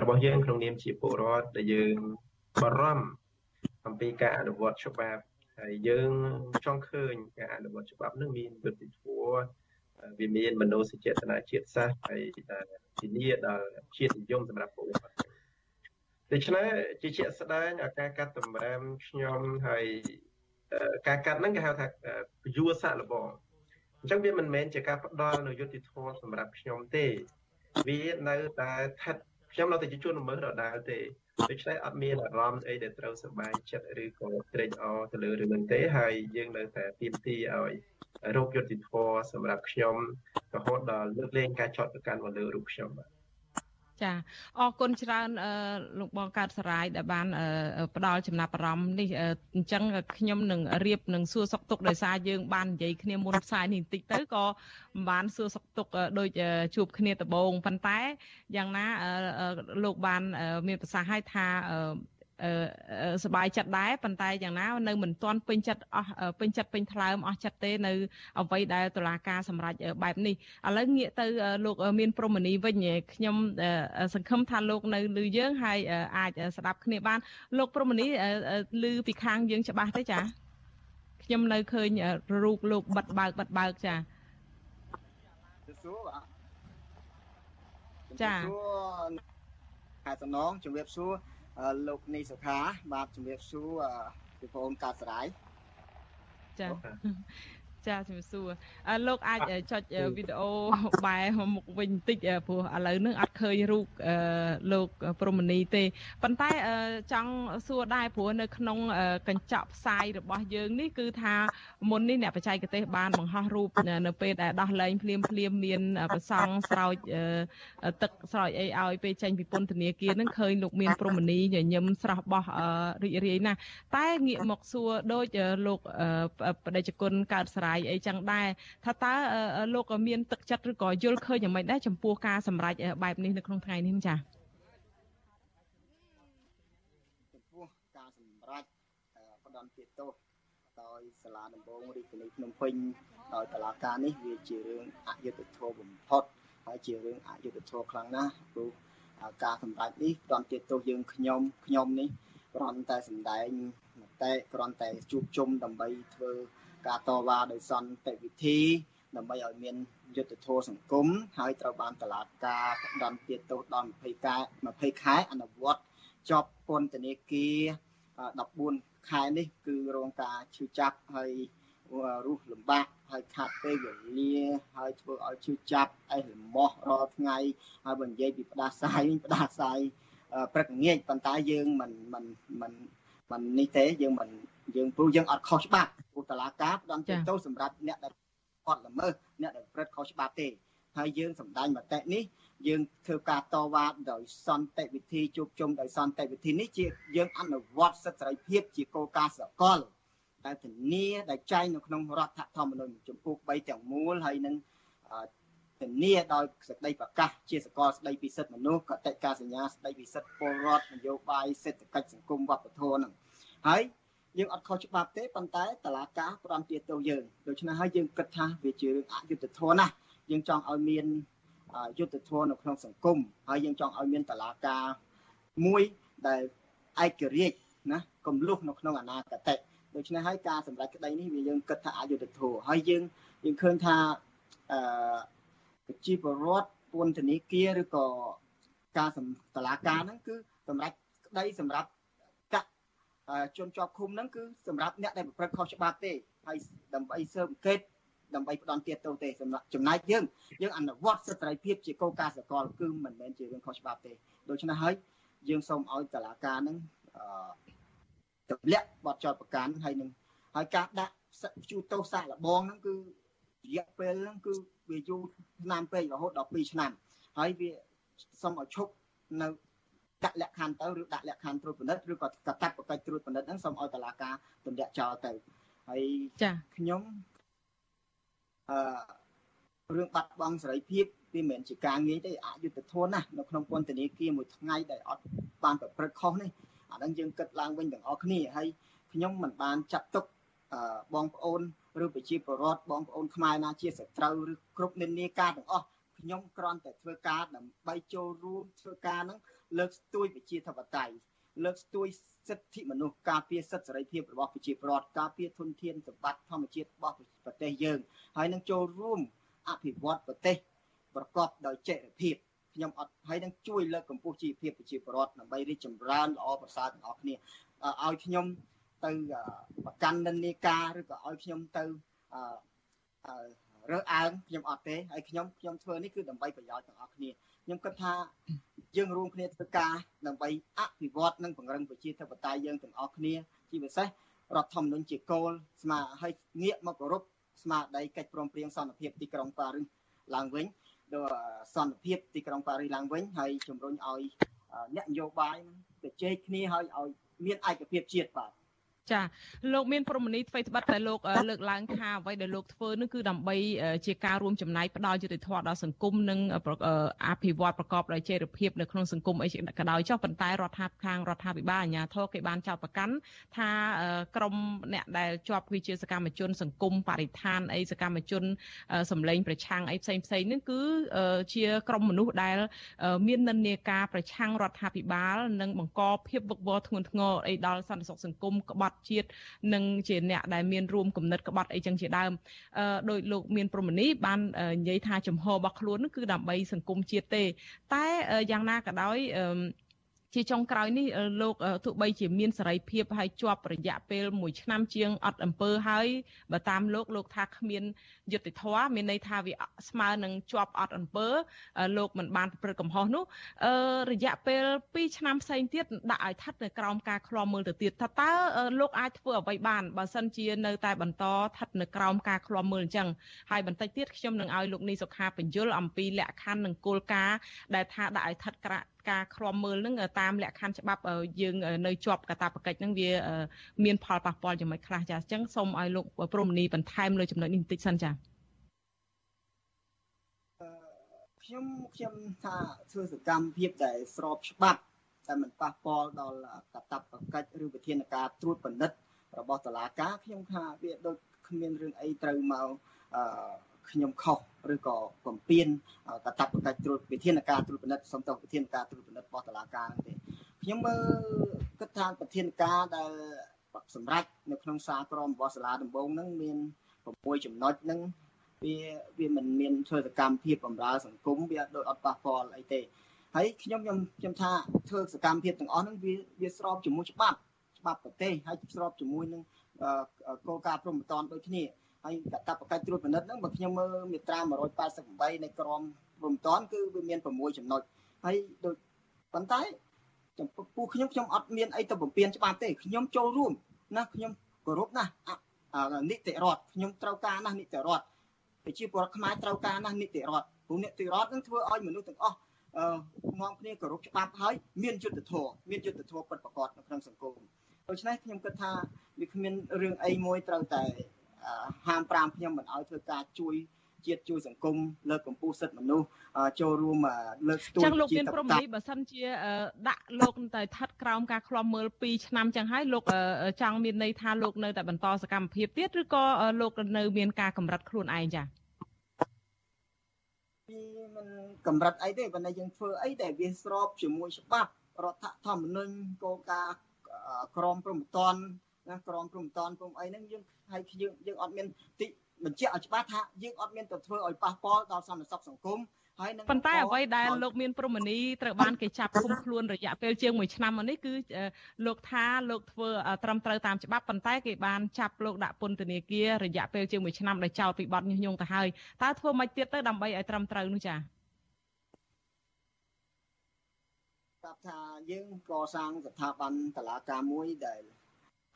របស់យើងក្នុងនាមជាពលរដ្ឋដែលយើងបារម្ភ អំពីការអនុវត្តច្បាប់ហើយយើងចង់ឃើញការអនុវត្តច្បាប់នឹងមានយុត្តិធម៌វាមានមនោសញ្ចេតនាជាតិសាសន៍ហើយធានាដល់ជាតិនិយមសម្រាប់ពលរដ្ឋដូច្នេះជាជាក់ស្ដែងការកាត់តម្រើមខ្ញុំហើយការកាត់ហ្នឹងគេហៅថាពយុសាក់លបងអញ្ចឹងវាមិនមែនជាការផ្ដល់នៅយុត្តិធម៌សម្រាប់ខ្ញុំទេ វានៅតែស្ថិតខ្ញុំនៅតែជាជនល្មើសដដែលទេ ដូច្នេះអត់មានអារម្មណ៍អីដែលត្រូវសប្បាយចិត្តឬក៏ត្រេកអរទៅលើរឿងហ្នឹងទេហើយយើងនៅតែទៀមទីឲ្យរោគយុតិធម៌សម្រាប់ខ្ញុំរហូតដល់លើកលែងការចោទប្រកាន់មកលើរូបខ្ញុំបាទ ចាអរគុណច្រើនលោកបងកើតសរាយដែលបានផ្ដល់ចំណាប់អារម្មណ៍នេះអញ្ចឹងខ្ញុំនឹងរៀបនឹងសួរសុកទុកដោយសារយើងបាននិយាយគ្នាមុនផ្សាយនេះបន្តិចទៅក៏មិនបានសួរសុកទុកដូចជួបគ្នាដំបូងប៉ុន្តែយ៉ាងណាលោកបានមានប្រសាសន៍ឲ្យថា សบายចិត្តដែរប៉ុន្តែយ៉ាងណានៅមិនទាន់ពេញចិត្តអស់ពេញចិត្តពេញថ្លើមអស់ចិត្តទេនៅអ្វីដែលតុលាការសម្រេចបែបនេះឥឡូវងាកទៅលោកមានព្រមនីវិញខ្ញុំសង្ឃឹមថាលោកនៅលឺយើងហើយអាចស្ដាប់គ្នាបានលោកព្រមនីលឺពីខាងយើងច្បាស់ទេចាខ្ញុំនៅឃើញរូបលោកបិទបើកបិទបើកចាសួរបាទចាខែសំណងជំរាបសួរ លោកនីសុខាបាទជំរាបសួរពីបងកើតសរាយចា ចាជំរាបសួរលោកអាចចុចវីដេអូបែរមុខវិញបន្តិចព្រោះឥឡូវនេះអត់ឃើញរូបលោកព្រមនីទេប៉ុន្តែចង់សួរដែរព្រោះនៅក្នុងកញ្ចក់ផ្សាយរបស់យើងនេះគឺថាមុននេះអ្នកបច្ចេកទេសបានបង្ហោះរូបនៅពេលដែលដោះលែងភ្លាមភ្លាមមានប្រសង់ស្រោចទឹកស្រោចអីឲ្យពេលចេញពីពន្ធនាគារនឹងឃើញលោកមានព្រមនីញញឹមស្រស់បោះរីករាយណាស់តែងាកមកសួរដូចលោកបដិជគុណកើតស្រាយអីចឹងដែរថាតើលោកក៏មានទឹកចិត្តឬក៏យល់ឃើញយ៉ាងម៉េចដែរចំពោះការសម្រេចបែបនេះនៅក្នុងថ្ងៃនេះចា៎ចំពោះការសម្រេចផ្ដន់ទោសដោយសាលាដំបងរាជធានីភ្នំពេញដោយតឡាការនេះវាជារឿងអយុត្តិធម៌បំផុតហើយជារឿងអយុត្តិធម៌ខ្លាំងណាស់ព្រោះការសម្រេចនេះផ្ដន់ទោសយើងខ្ញុំខ្ញុំនេះគ្រាន់តែសម្ដែងមតិគ្រាន់តែជួបជុំដើម្បីធ្វើ ការតវ៉ាដោយសន្តិវិធី ដើម្បីឲ្យមានយុទ្ធធម៌សង្គមហើយត្រូវបានតឡាការផ្ដន់ទាទោសដល់20ខែ20ខែអនុវត្តជាប់ពន្ធនាគារ14ខែនេះ គឺរងការឈឺចាប់ហើយរស់លំបាកហើយខាត់ពេលវេលាហើយធ្វើឲ្យឈឺចាប់អេះលំោះរាល់ថ្ងៃហើយបើនិយាយពីផ្ដាសាយវិញផ្ដាសាយព្រឹកងាយប៉ុន្តែយើងមិនមិនមិនមិននេះទេយើងមិន យើងព្រោះយើងអត់ខុសច្បាប់ព្រោះតឡាការផ្ដំទោសសម្រាប់អ្នកដែលគាត់ល្មើសអ្នកដែលព្រឹត្តខុសច្បាប់ទេហើយយើងសម្ដែងមតិនេះយើងធ្វើការតវ៉ាដោយសន្តិវិធីជួបជុំដោយសន្តិវិធីនេះជាយើងអនុវត្តសិទ្ធិសេរីភាពជាគោលការណ៍សកលដែលធានាដែលចែងនៅក្នុងរដ្ឋធម្មនុញ្ញចំពោះ3ទាំងមូលហើយនឹងធានាដោយសេចក្តីប្រកាសជាសកលស្តីពីសិទ្ធិមនុស្សកតិកាសញ្ញាស្តីពីសិទ្ធិពលរដ្ឋនយោបាយសេដ្ឋកិច្ចសង្គមវប្បធម៌ហ្នឹងហើយ យើងអត់ខុសច្បាប់ទេប៉ុន្តែតឡាការផ្ដំទាទោសយើងដូច្នេះហើយយើងគិតថាវាជារឿងអយុត្តិធម៌ណាស់យើងចង់ឲ្យមានយុត្តិធម៌នៅក្នុងសង្គមហើយយើងចង់ឲ្យមានតឡាការមួយដែលឯករាជ្យណាកំលុះនៅក្នុងអនាគតដូច្នេះហើយការសម្រេចក្តីនេះវាយើងគិតថាអយុត្តិធម៌ហើយយើងយើងឃើញថាអឺប្រជាពលរដ្ឋពន្ធនាគារឬក៏ការតឡាការហ្នឹងគឺសម្រាប់ក្តីសម្រាប់ ជនជាប់ឃុំហ្នឹងគឺសម្រាប់អ្នកដែលប្រព្រឹត្តខុសច្បាប់ទេហើយដើម្បីស៊ើបអង្កេតដើម្បីផ្ដន់ទាទោសទេសម្រាប់ចំណែកយើងយើងអនុវត្តសិទ្ធិសេរីភាពជាគោលការណ៍សកលគឺមិនមែនជារឿងខុសច្បាប់ទេដូច្នេះហើយយើងសូមឲ្យតឡាការហ្នឹងអឺទម្លាក់បទចោតប្រកាន់ហើយនឹងហើយការដាក់ជួទោសសាកលបងហ្នឹងគឺរយៈពេលហ្នឹងគឺវាយូរឆ្នាំពេករហូតដល់2ឆ្នាំហើយវាសូមឲ្យឈប់នៅ ដាក់លក្ខខណ្ឌទៅឬដាក់លក្ខខណ្ឌត្រួតពិនិត្យឬក៏កតាត់បកិច្ចត្រួតពិនិត្យហ្នឹងសូមឲ្យតឡាការទម្លាក់ចោលទៅហើយចាខ្ញុំអឺរឿងបាត់បង់សេរីភាពវាមិនមែនជាការងាយទេអយុត្តិធម៌ណាស់នៅក្នុងពន្ធនាគារមួយថ្ងៃដែលអត់បានប្រព្រឹត្តខុសនេះអាហ្នឹងយើងគិតឡើងវិញទាំងអស់គ្នាហើយខ្ញុំមិនបានចាត់ទុកបងប្អូនឬប្រជាពលរដ្ឋបងប្អូនខ្មែរណាជាសត្រូវឬគ្រប់និន្នាការទាំងអស់ ខ្ញុំគ្រាន់តែធ្វើការដើម្បីចូលរួមធ្វើការហ្នឹងលើកស្ទួយប្រជាធិបតេយ្យលើកស្ទួយសិទ្ធិមនុស្សការពារសិទ្ធិសេរីភាពរបស់ប្រជាពលរដ្ឋការពារធនធានសម្បត្តិធម្មជាតិរបស់ប្រទេសយើង ហើយនឹងចូលរួមអភិវឌ្ឍប្រទេសប្រកបដោយចីរភាពខ្ញុំអត់ហើយនឹងជួយលើកកម្ពស់ជីវភាពប្រជាពលរដ្ឋដើម្បីរីកចម្រើនល្អប្រសើរទាំងអស់គ្នាឲ្យខ្ញុំទៅប្រកាន់និន្នាការឬក៏ឲ្យខ្ញុំទៅ រើសអើងខ្ញុំអត់ទេហើយខ្ញុំខ្ញុំធ្វើនេះគឺដើម្បីប្រយោជន៍ទាំងអស់គ្នាខ្ញុំគិតថាយើងរួមគ្នាធ្វើការដើម្បីអភិវឌ្ឍនិងពង្រឹងប្រជាធិបតេយ្យយើងទាំងអស់គ្នាជាពិសេសរដ្ឋធម្មនុញ្ញជាគោលស្មាឲ្យងាកមកគោរពស្មារតីកិច្ចព្រមព្រៀងសន្តិភាពទីក្រុងប៉ារីសឡើងវិញដល់សន្តិភាពទីក្រុងប៉ារីសឡើងវិញហើយជំរុញឲ្យអ្នកនយោបាយទៅជែកគ្នាឲ្យឲ្យមានឯកភាពជាតិបាទ ចាលោកមានប្រមនីអ្វីត្បិតតែលោកលើកឡើងថាអ្វីដែលលោកធ្វើនោះគឺដើម្បីជាការរួមចំណែកផ្ដល់យុត្តិធម៌ដល់សង្គមនិងអភិវឌ្ឍប្រកបដោយចីរភាពនៅក្នុងសង្គមអីក៏ដោយចុះប៉ុន្តែរដ្ឋាភិបាលខាងរដ្ឋាភិបាលអាជ្ញាធរគេបានចោទប្រកាន់ថាក្រមអ្នកដែលជាប់គឺជាសកម្មជន សង្គមបរិស្ថានអីសកម្មជនសម្លេងប្រឆាំងអីផ្សេងផ្សេងនេះគឺជាក្រមមនុស្សដែល មាននិន្នាការប្រឆាំងរដ្ឋាភិបាល និងបង្កភាពវឹកវរធ្ងន់ធ្ងរអីដល់សន្តិសុខសង្គមក្បត់ត់ជាតិនិងជាអ្នកដែលមានរួមគំនិតក្បត់អីចឹងជាដើមអឺដោយលោកមានប្រមនីបាននិយាយថាចំហរបស់ខ្លួនគឺដើម្បីសង្គមជាតិទេ តែយ៉ាងណាក៏ដោយអឺ ជាចុងក្រោយនេះលោកទោះបីជាមានសេរីភាពហើយជាប់រយៈពេល1ឆ្នាំជាងអត់អំពើហើយបើតាមលោកលោកថាគ្មានយុត្តិធម៌មានន័យថាវាស្មើនឹងជាប់អត់អំពើលោកមិនបានប្រព្រឹត្តកំហុសនោះរយៈពេល2ឆ្នាំផ្សេងទៀតដាក់ឲ្យស្ថិតនៅក្រោមការឃ្លាំមើលទៅទៀតថាតើលោកអាចធ្វើអ្វីបានបើសិនជានៅតែបន្តស្ថិតនៅក្រោមការឃ្លាំមើលអញ្ចឹងហើយបន្តិចទៀតខ្ញុំនឹងឲ្យលោកនីសុខាបញ្យលអំពីលក្ខខណ្ឌនិងគោលការណ៍ដែលថាដាក់ឲ្យស្ថិតការ ឃ្លាំមើលនឹងតាមលក្ខខណ្ឌច្បាប់យើងនៅជាប់កាតព្វកិច្ចនឹងវាមានផលប៉ះពាល់យ៉ាងម៉េចខ្លះចាអញ្ចឹងសូមឲ្យលោកព្រមនីបន្ថែមលើចំណុចនេះបន្តិចសិនចាខ្ញុំខ្ញុំថាធ្វើសកម្មភាពដែលស្របច្បាប់តែមិនប៉ះពាល់ដល់កាតព្វកិច្ចឬវិធានការត្រួតពិនិត្យរបស់តុលាការខ្ញុំថាវាដូចគ្មានរឿងអីត្រូវមកអឺ ខ្ញុំខុសឬក៏បំពេញកតបកិច្ចត្រួតវិធានការត្រួតពិនិត្យសំទោសវិធានការត្រួតពិនិត្យរបស់តុលាការហ្នឹងទេខ្ញុំមើលគិតថាវិធានការដែលសម្រាប់នៅក្នុងសារក្រមរបស់សាលាដំបងហ្នឹងមាន6ចំណុចហ្នឹងវាវាមិនមានធ្វើសកម្មភាពបម្រើសង្គមវាដូចអត់ប៉ះពាល់អីទេហើយខ្ញុំខ្ញុំខ្ញុំថាធ្វើសកម្មភាពទាំងអស់ហ្នឹងវាវាស្របជាមួយច្បាប់ច្បាប់ប្រទេសហើយស្របជាមួយនឹងគោលការណ៍ព្រំប្រទានដូចគ្នា ហើយកតបកិច្ចត្រួតពិនិត្យហ្នឹងបើខ្ញុំមើលមាត្រា188នៃក្រមព្រំតាន់គឺវាមាន6ចំណុចហើយដូចប៉ុន្តែចំពោះខ្ញុំខ្ញុំអត់មានអីទៅបំពេញច្បាប់ទេខ្ញុំចូលរួមណាខ្ញុំគោរពណាស់នីតិរដ្ឋខ្ញុំត្រូវការណាស់នីតិរដ្ឋប្រជាពលរដ្ឋខ្មែរត្រូវការណាស់នីតិរដ្ឋព្រោះនីតិរដ្ឋនឹងធ្វើឲ្យមនុស្សទាំងអស់អឺនាំគ្នាគោរពច្បាប់ហើយមានយុត្តិធម៌មានយុត្តិធម៌ពិតប្រាកដនៅក្នុងសង្គមដូច្នេះខ្ញុំគិតថាវាគ្មានរឿងអីមួយត្រូវតែ ហាម5ខ្ញុំមិនឲ្យធ្វើការជួយជាតិជួយសង្គមលើកកម្ពស់សិទ្ធិមនុស្សចូលរួមលើកស្ទួយជាចឹងលោកមានព្រមនីបើសិនជាដាក់លោកតែស្ថិតក្រោមការឃ្លាំមើល2ឆ្នាំចឹងហើយលោកចង់មានន័យថាលោកនៅតែបន្តសកម្មភាពទៀតឬក៏លោកនៅមានការកម្រិតខ្លួនឯងចា៎ពីមិនកម្រិតអីទេប៉ុន្តែយើងធ្វើអីដែលវាស្របជាមួយច្បាប់រដ្ឋធម្មនុញ្ញគោលការណ៍ក្រមព្រំប្រទាន ណាក្រមព្រំប្រទានព្រំអីហ្នឹងយើងហើយយើងយើងអត់មានតិបញ្ជាក់ឲ្យច្បាស់ថាយើងអត់មានទៅធ្វើឲ្យប៉ះពាល់ដល់សន្តិសុខសង្គមហើយនឹងប៉ុន្តែអ្វីដែលលោកមានព្រមនីត្រូវបានគេចាប់ឃុំខ្លួនរយៈពេលជាង1ឆ្នាំមកនេះគឺលោកថាលោកធ្វើត្រឹមត្រូវតាមច្បាប់ប៉ុន្តែគេបានចាប់លោកដាក់ពន្ធនាគាររយៈពេលជាង1ឆ្នាំដោយចោទពីបទញុះញង់ទៅហើយតើធ្វើម៉េចទៀតទៅដើម្បីឲ្យត្រឹមត្រូវនោះចា៎ស្រាប់ថាយើងកសាងស្ថាប័នតឡាការមួយដែល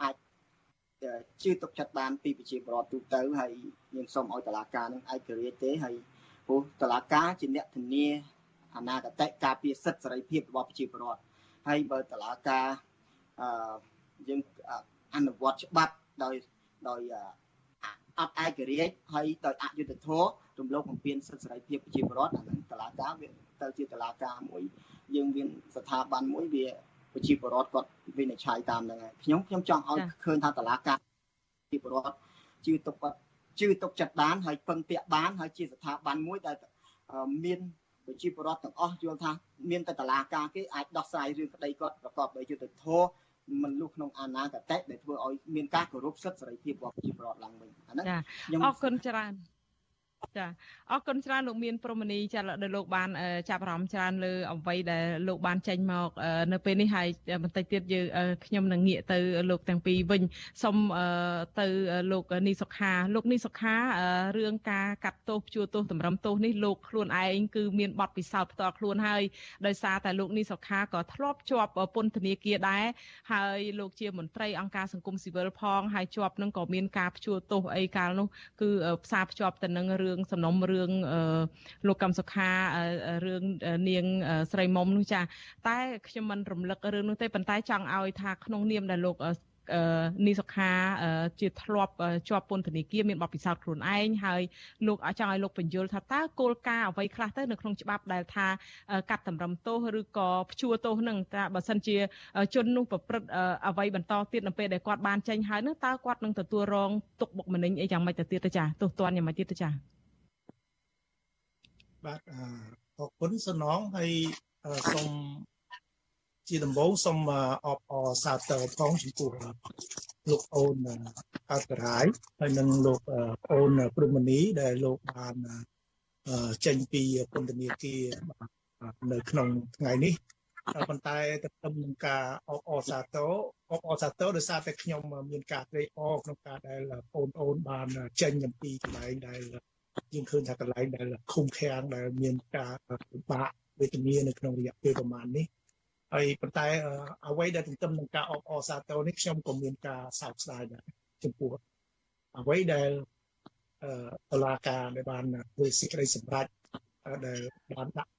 អាចជឿទុកចិត្តបានពីប្រជាពលរដ្ឋទូទៅហើយយើងសូមឲ្យតឡាការនឹងឯករាជ្យទេហើយព្រោះតឡាការជាអ្នកធានាអនាគតការពារសិទ្ធិសេរីភាពរបស់ប្រជាពលរដ្ឋហើយបើតឡាការអឺយើងអនុវត្តច្បាប់ដោយដោយអត់ឯករាជ្យហើយដោយអយុត្តិធម៌រំលោភបំពានសិទ្ធិសេរីភាពប្រជាពលរដ្ឋអានឹងតឡាការវាទៅជាតឡាការមួយយើងមានស្ថាប័នមួយវា ប្រជាពលរដ្ឋគាត់វិនិច្ឆ័យតាមហ្នឹងហើយខ្ញុំខ្ញុំចង់ឲ្យឃើញថាតឡាការប្រជាពលរដ្ឋជឿទុកគាត់ជឿទុកចិត្តបានហើយពឹងពាក់បានហើយជាស្ថាប័នមួយដែលមានប្រជាពលរដ្ឋទាំងអស់យល់ថាមានតែតឡាការគេអាចដោះស្រាយរឿងក្តីគាត់ប្រកបដោយយុត្តិធម៌មិនលុះក្នុងអនាគតដែលធ្វើឲ្យមានការគោរពសិទ្ធិសេរីភាពរបស់ប្រជាពលរដ្ឋឡើងវិញអាហ្នឹងខ្ញុំអរគុណច្រើន ចាអរគុណច្រើនលោកមានព្រមនីចាដែលលោកបានចាប់អារម្មណ៍ច្រើនលើអ្វីដែលលោកបានចេញមកនៅពេលនេះហើយបន្តិចទៀតយើងខ្ញុំនឹងងាកទៅលោកទាំងពីរវិញសូមទៅលោកនីសុខាលោកនីសុខារឿងការកាត់ទោសជួទោសតម្រឹមទោសនេះលោកខ្លួនឯងគឺមានបទពិសោធន៍ផ្ទាល់ខ្លួនហើយដោយសារតែលោកនីសុខាក៏ធ្លាប់ជាប់ពន្ធនាគារដែរហើយលោកជាមន្ត្រីអង្គការសង្គមស៊ីវិលផងហើយជាប់នឹងក៏មានការព្យួរទោសអីកាលនោះគឺផ្សារភ្ជាប់ទៅនឹងរឿងរឿងសំណុំរឿងលោកកម្មសុខារឿងនាងស្រីមុំនោះចាតែខ្ញុំមិនរំលឹករឿងនោះទេប៉ុន្តែចង់ឲ្យថាក្នុងនាមដែលលោកនីសុខាជាធ្លាប់ជាប់ពន្ធនាគារមានបទពិសោធន៍ខ្លួនឯងហើយលោកចង់ឲ្យលោកបញ្យល់ថាតើគោលការណ៍អ្វីខ្លះទៅនៅក្នុងច្បាប់ដែលថាកាត់តម្រឹមទោសឬក៏ព្យួរទោសនឹងតើបើសិនជាជននោះប្រព្រឹត្តអ្វីបន្តទៀតនៅពេលដែលគាត់បានចេញហើយនោះតើគាត់នឹងទទួលរងទុកបុកម្នេញអីយ៉ាងម៉េចទៅទៀតទៅចាទោសទណ្ឌយ៉ាងម៉េចទៀតទៅចា បាទអរគុណសំណងហើយសូមជាដំបូងសូមអបអរសាទរផងចំពោះលោកអូនអតរាយហើយនិងលោកអូនព្រំមនីដែលលោកបានចេញពីពន្ធនាគារនៅក្នុងថ្ងៃនេះប៉ុន្តែទៅទៅនឹងការអបអរសាទរអបអរសាទរដោយសារតែខ្ញុំមានការត្រេកអរក្នុងការដែលបងអូនបានចេញអំពីកន្លែងដែល យើងឃើញថាកន្លែងដែលឃុំឃាំងដែលមានការពិបាកវេទនានៅក្នុងរយៈពេលប្រហែលនេះហើយប៉ុន្តែអ្វីដែលទន្ទឹមនឹងការអបអរសាទរនេះខ្ញុំក៏មានការសោកស្ដាយដែរចំពោះអ្វីដែលតឡាការដែលបានធ្វើសេចក្តីសម្រេចដែលបានដាក់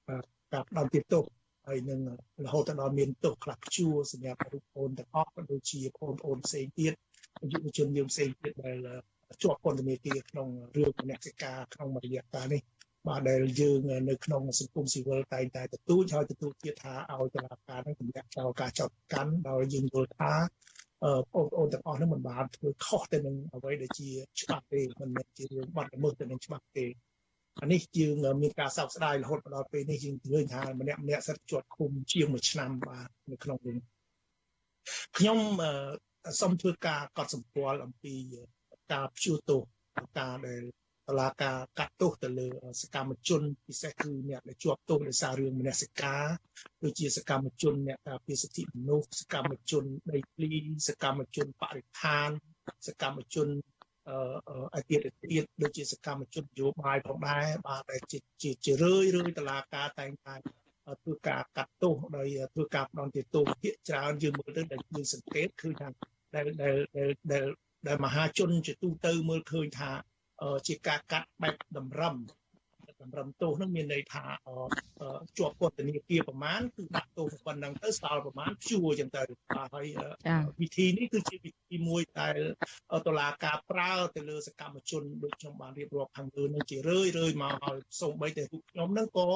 ការផ្ដំទៀតទោសហើយនឹងរហូតដល់មានទោសខ្លះជួសម្រាប់រូបអូនទាំងអស់ក៏ដូចជាបងប្អូនផ្សេងទៀតយុវជនយើងផ្សេងទៀតដែល ជាប់ពន្ធនាគារក្នុងរឿងមនសិការក្នុងរយៈកាលនេះបាទដែលយើងនៅក្នុងសង្គមស៊ីវិលតែងតែទទូចហើយទទូចទៀតថាឲ្យតុលាការនឹងទម្លាក់ចោលការចោទកាន់ដោយយើងយល់ថាបងប្អូនទាំងអស់នឹងមិនបានធ្វើខុសទៅនឹងអ្វីដែលជាច្បាប់ទេមិនមែនជារឿងបាត់ល្មើសទៅនឹងច្បាប់ទេអានេះយើងមានការសោកស្ដាយរហូតដល់ពេលនេះយើងឃើញថាម្នាក់ម្នាក់សិតជាប់ឃុំជាង1ឆ្នាំបាទនៅក្នុងវិញខ្ញុំសូមធ្វើការកត់សម្គាល់អំពី ការព្យួរទោសការដែលតឡាការកាត់ទោសទៅលើសកម្មជនពិសេសគឺអ្នកដែលជាប់ទោសដោយសាររឿងមនសិការដូចជាសកម្មជនអ្នកការពារសិទ្ធិមនុស្សសកម្មជនដីធ្លីសកម្មជនបរិស្ថានសកម្មជនអឺអតិថិទៀតដូចជាសកម្មជននយោបាយផងដែរបាទដែលជាជារឿយរឿយតឡាការតែងតែធ្វើការកាត់ទោសដោយធ្វើការផ្ដន់ទោសភាគច្រើនយើងមើលទៅដែលយើងសង្កេតគឺថាដែលដែលដែល ដែលមហាជនជាទូទៅមើលឃើញថាជាការកាត់បែបតម្រឹមតម្រឹមទោសនឹងមានន័យថាជាប់ពន្ធនាគារប្រមាណគឺដាក់ទោសប៉ុណ្ណឹងទៅសល់ប្រមាណព្យួរចឹងទៅបាទហើយវិធីនេះគឺជាវិធីមួយដែលតុលាការប្រើទៅលើសកម្មជនដូចខ្ញុំបានរៀបរាប់ខាងលើនឹងជារឿយរឿយមកឲ្យសូម្បីតែពួកខ្ញុំនឹងក៏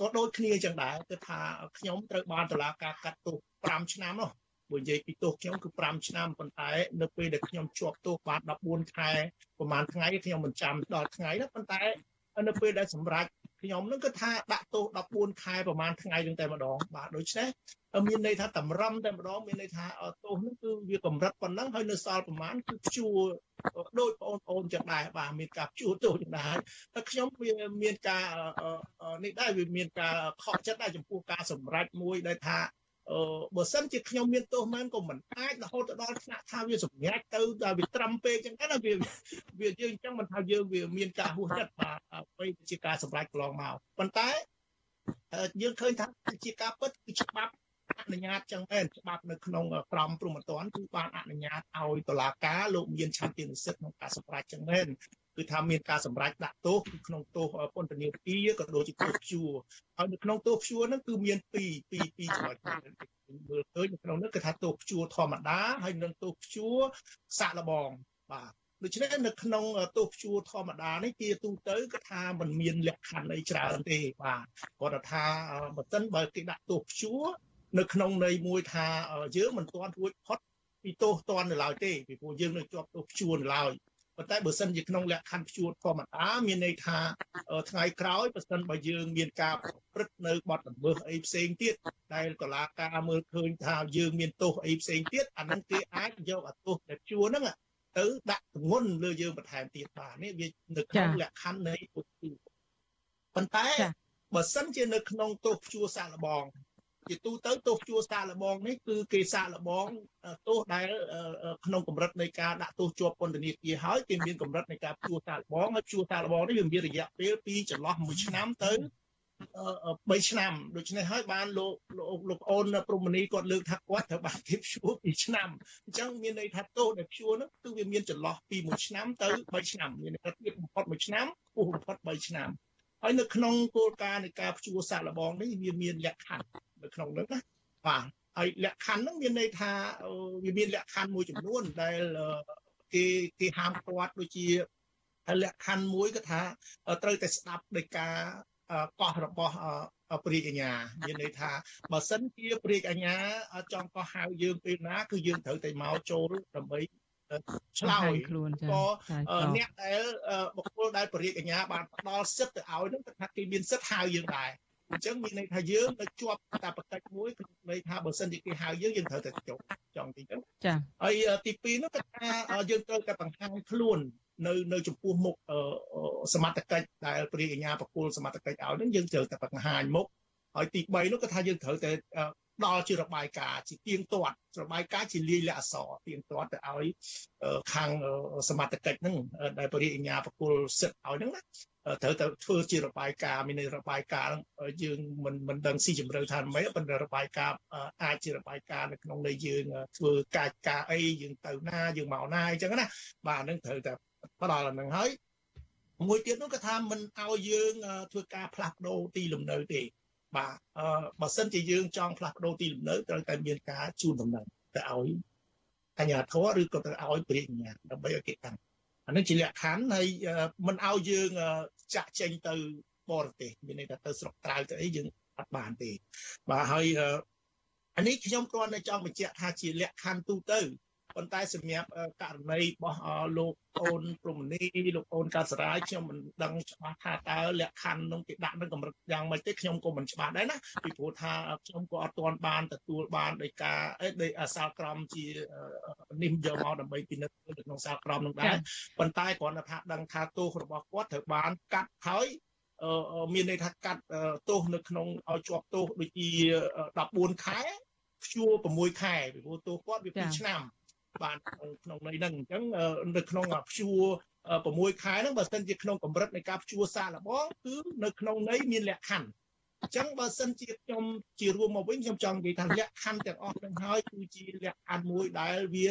ក៏ដូចគ្នាចឹងដែរគឺថាខ្ញុំត្រូវបានតុលាការកាត់ទោស5ឆ្នាំនោះ បើនិយាយពីទោសខ្ញុំគឺ5ឆ្នាំប៉ុន្តែនៅពេលដែលខ្ញុំជាប់ទោសបាន14ខែប្រហែលថ្ងៃខ្ញុំមិនចាំដល់ថ្ងៃណាប៉ុន្តែនៅពេលដែលសម្រេចខ្ញុំនឹងគឺថាដាក់ទោស14ខែប្រហែលថ្ងៃនឹងតែម្ដងបាទដូច្នេះមានន័យថាតម្រឹមតែម្ដងមានន័យថាទោសនឹងគឺវាកម្រិតប៉ុណ្ណឹងហើយនៅសល់ប្រហែលគឺព្យួរដោយបងប្អូនចឹងដែរបាទមានការព្យួរទោសចឹងដែរតែខ្ញុំវាមានការនេះដែរវាមានការខកចិត្តដែរចំពោះការសម្រេចមួយដែលថាអឺ បើសិនជាខ្ញុំមានទោសមែនក៏មិនអាចរហូតដល់ថ្នាក់ថាវាសម្ញាច់ទៅដល់វាត្រឹមពេកចឹងណាវាវាយើងអញ្ចឹងមិនថាយើងវាមានការហួសចិត្តបាទអ្វីជាការសម្រេចកន្លងមកប៉ុន្តែយើងឃើញថាជាការពិតគឺច្បាប់អនុញ្ញាតចឹងមែនច្បាប់នៅក្នុងក្រមព្រហ្មទណ្ឌគឺបានអនុញ្ញាតឲ្យតុលាការលោកមានឆន្ទៈនិស្សិតក្នុងការសម្រេចចឹងមែន គឺថាមានការសម្រេចដាក់ទោសក្នុងទោសពន្ធនាគារក៏ដូចជាទោសព្យួរហើយនៅក្នុងទោសព្យួរហ្នឹងគឺមានពីរពីរពីរចំណុចមើលឃើញនៅក្នុងនោះគឺថាទោសព្យួរធម្មតាហើយនិងទោសព្យួរសាក់លបងបាទដូច្នេះនៅក្នុងទោសព្យួរធម្មតានេះជាទូទៅគឺថាมันមានលក្ខខណ្ឌអីច្រើនទេបាទគាត់ថាបើមិនបើគេដាក់ទោសព្យួរនៅក្នុងន័យមួយថាយើងមិនទាន់រួចផុតពីទោសតន់នៅឡើយទេពីព្រោះយើងនៅជាប់ទោសព្យួរនៅឡើយ ប៉ុន្តែបើសិនជាក្នុងលក្ខខណ្ឌព្យួរធម្មតាមានន័យថាថ្ងៃក្រោយបើសិនបើយើងមានការព្រឹត្តនៅបទល្មើសអីផ្សេងទៀតដែលតឡាការមើលឃើញថាយើងមានទោសអីផ្សេងទៀតអានឹងគេអាចយកអាទោសដែលព្យួរហ្នឹងទៅដាក់ទងន់លើយើងបន្ថែមទៀតបាទនេះវានៅក្នុងលក្ខខណ្ឌនៃពុទ្ធប៉ុន្តែបើសិនជានៅក្នុងទោសព្យួរសាកល្បង ជាទូទៅទោសជួសាកល្បងនេះគឺគេសាកល្បងទោសដែលក្នុងកម្រិតនៃការដាក់ទោសជាប់ពន្ធនាគារហើយគេមានកម្រិតនៃការជួសាកល្បងហើយជួសាកល្បងនេះវាមានរយៈពេលពីចន្លោះ1ឆ្នាំទៅ3ឆ្នាំដូច្នេះហើយបានលោកលោកលោកអូនព្រំមនីគាត់លើកថាគាត់ត្រូវបានគេព្យួរ2ឆ្នាំអញ្ចឹងមានន័យថាទោសដែលព្យួរនោះគឺវាមានចន្លោះពី1ឆ្នាំទៅ3ឆ្នាំមានន័យថាទៀតបំផុត1ឆ្នាំខ្ពស់បំផុត3ឆ្នាំហើយនៅក្នុងគោលការណ៍នៃការព្យួរសាកល្បងនេះវាមានលក្ខខណ្ឌ នៅក្នុងនោះណាបាទហើយលក្ខខណ្ឌហ្នឹងមានន័យថាវាមានលក្ខខណ្ឌមួយចំនួនដែលគេគេហាមឃាត់ដូចជាលក្ខខណ្ឌមួយគឺថាត្រូវតែស្ដាប់ដោយការកោះរបស់ព្រាជអាញាមានន័យថាបើសិនជាព្រាជអាញាចង់កោះហៅយើងពេលណាគឺយើងត្រូវតែមកចូលដើម្បីឆ្លើយខ្លួនចាក៏អ្នកដែលបុគ្គលដែលបរិយាញ្ញាបានផ្ដល់សិទ្ធិទៅឲ្យនឹងគឺថាគេមានសិទ្ធិហៅយើងដែរ អញ្ចឹងមានន័យថាយើងនៅជាប់តាបកិច្ចមួយគឺន័យថាបើសិនជាគេហៅយើងយើងត្រូវតែចុះចង់ទីទៅចាហើយទី2នោះគឺថាយើងត្រូវតែបង្ហាញខ្លួននៅនៅចំពោះមុខសមត្ថកិច្ចដែលព្រះអញ្ញាបកុលសមត្ថកិច្ចឲ្យនឹងយើងត្រូវតែបង្ហាញមុខហើយទី3នោះគឺថាយើងត្រូវតែ ដល់ជារបាយការណ៍ជាទៀងទាត់របាយការណ៍ជាលាយលក្ខអក្សរទៀងទាត់ទៅឲ្យខាងសមត្ថកិច្ចហ្នឹងដែលបរិញ្ញាញ្ញា បកុលសិទ្ធឲ្យហ្នឹងណាត្រូវទៅធ្វើជារបាយការណ៍មានន័យរបាយការណ៍យើងមិនមិនដឹងស៊ីជម្រៅថាម៉េចប៉ុន្តែរបាយការណ៍អាចជារបាយការណ៍នៅក្នុងនៃយើងធ្វើកាយការអីយើងទៅណាយើងមកណាអញ្ចឹងណាបាទហ្នឹងត្រូវតែផ្ដល់អាហ្នឹងហើយមួយទៀតនោះក៏ថាមិនឲ្យយើងធ្វើការផ្លាស់ប្ដូរទីលំនៅទេ បាទអឺបើសិនជាយើងចង់ផ្លាស់ប្ដូរទីលំនៅត្រូវតែមានការជូនដំណឹងទៅឲ្យអញ្ញាធរឬក៏ទៅឲ្យព្រះអញ្ញាដើម្បីឲ្យគេតាំងអានេះជាលក្ខខណ្ឌហើយមិនឲ្យយើងចាក់ចេញទៅបរទេសមានន័យថាទៅស្រុកក្រៅទៅអីយើងអត់បានទេបាទហើយអានេះខ្ញុំគ្រាន់តែចង់បញ្ជាក់ថាជាលក្ខខណ្ឌទូទៅ ប៉ុន្តែសម្រាប់ករណីរបស់លោកអូនព្រមនីលោកអូនកាសរាយខ្ញុំមិនដឹងច្បាស់ថាតើលក្ខខណ្ឌនោះគេដាក់នឹងកម្រិតយ៉ាងម៉េចទេខ្ញុំក៏មិនច្បាស់ដែរណាពីព្រោះថាខ្ញុំក៏អត់ទាន់បានទទួលបានដោយការដោយសាលក្រមជានេះយកមកដើម្បីពិនិត្យនៅក្នុងសាលក្រមនោះដែរប៉ុន្តែគ្រាន់តែថាដឹងថាទោសរបស់គាត់ត្រូវបានកាត់ហើយមានន័យថាកាត់ទោសនៅក្នុងឲ្យជាប់ទោសដូចជា14ខែព្យួរ6ខែពីព្រោះទោសគាត់វា2ឆ្នាំ បានក្នុងន័យហ្នឹងអញ្ចឹងនៅក្នុងព្យួរ6ខែហ្នឹងបើសិនជាក្នុងកម្រិតនៃការព្យួរសាកល្បងគឺនៅក្នុងន័យមានលក្ខខណ្ឌអញ្ចឹងបើសិនជាខ្ញុំជារួមមកវិញខ្ញុំចង់និយាយថាលក្ខខណ្ឌទាំងអស់ហ្នឹងហើយគឺជាលក្ខខណ្ឌមួយដែលវា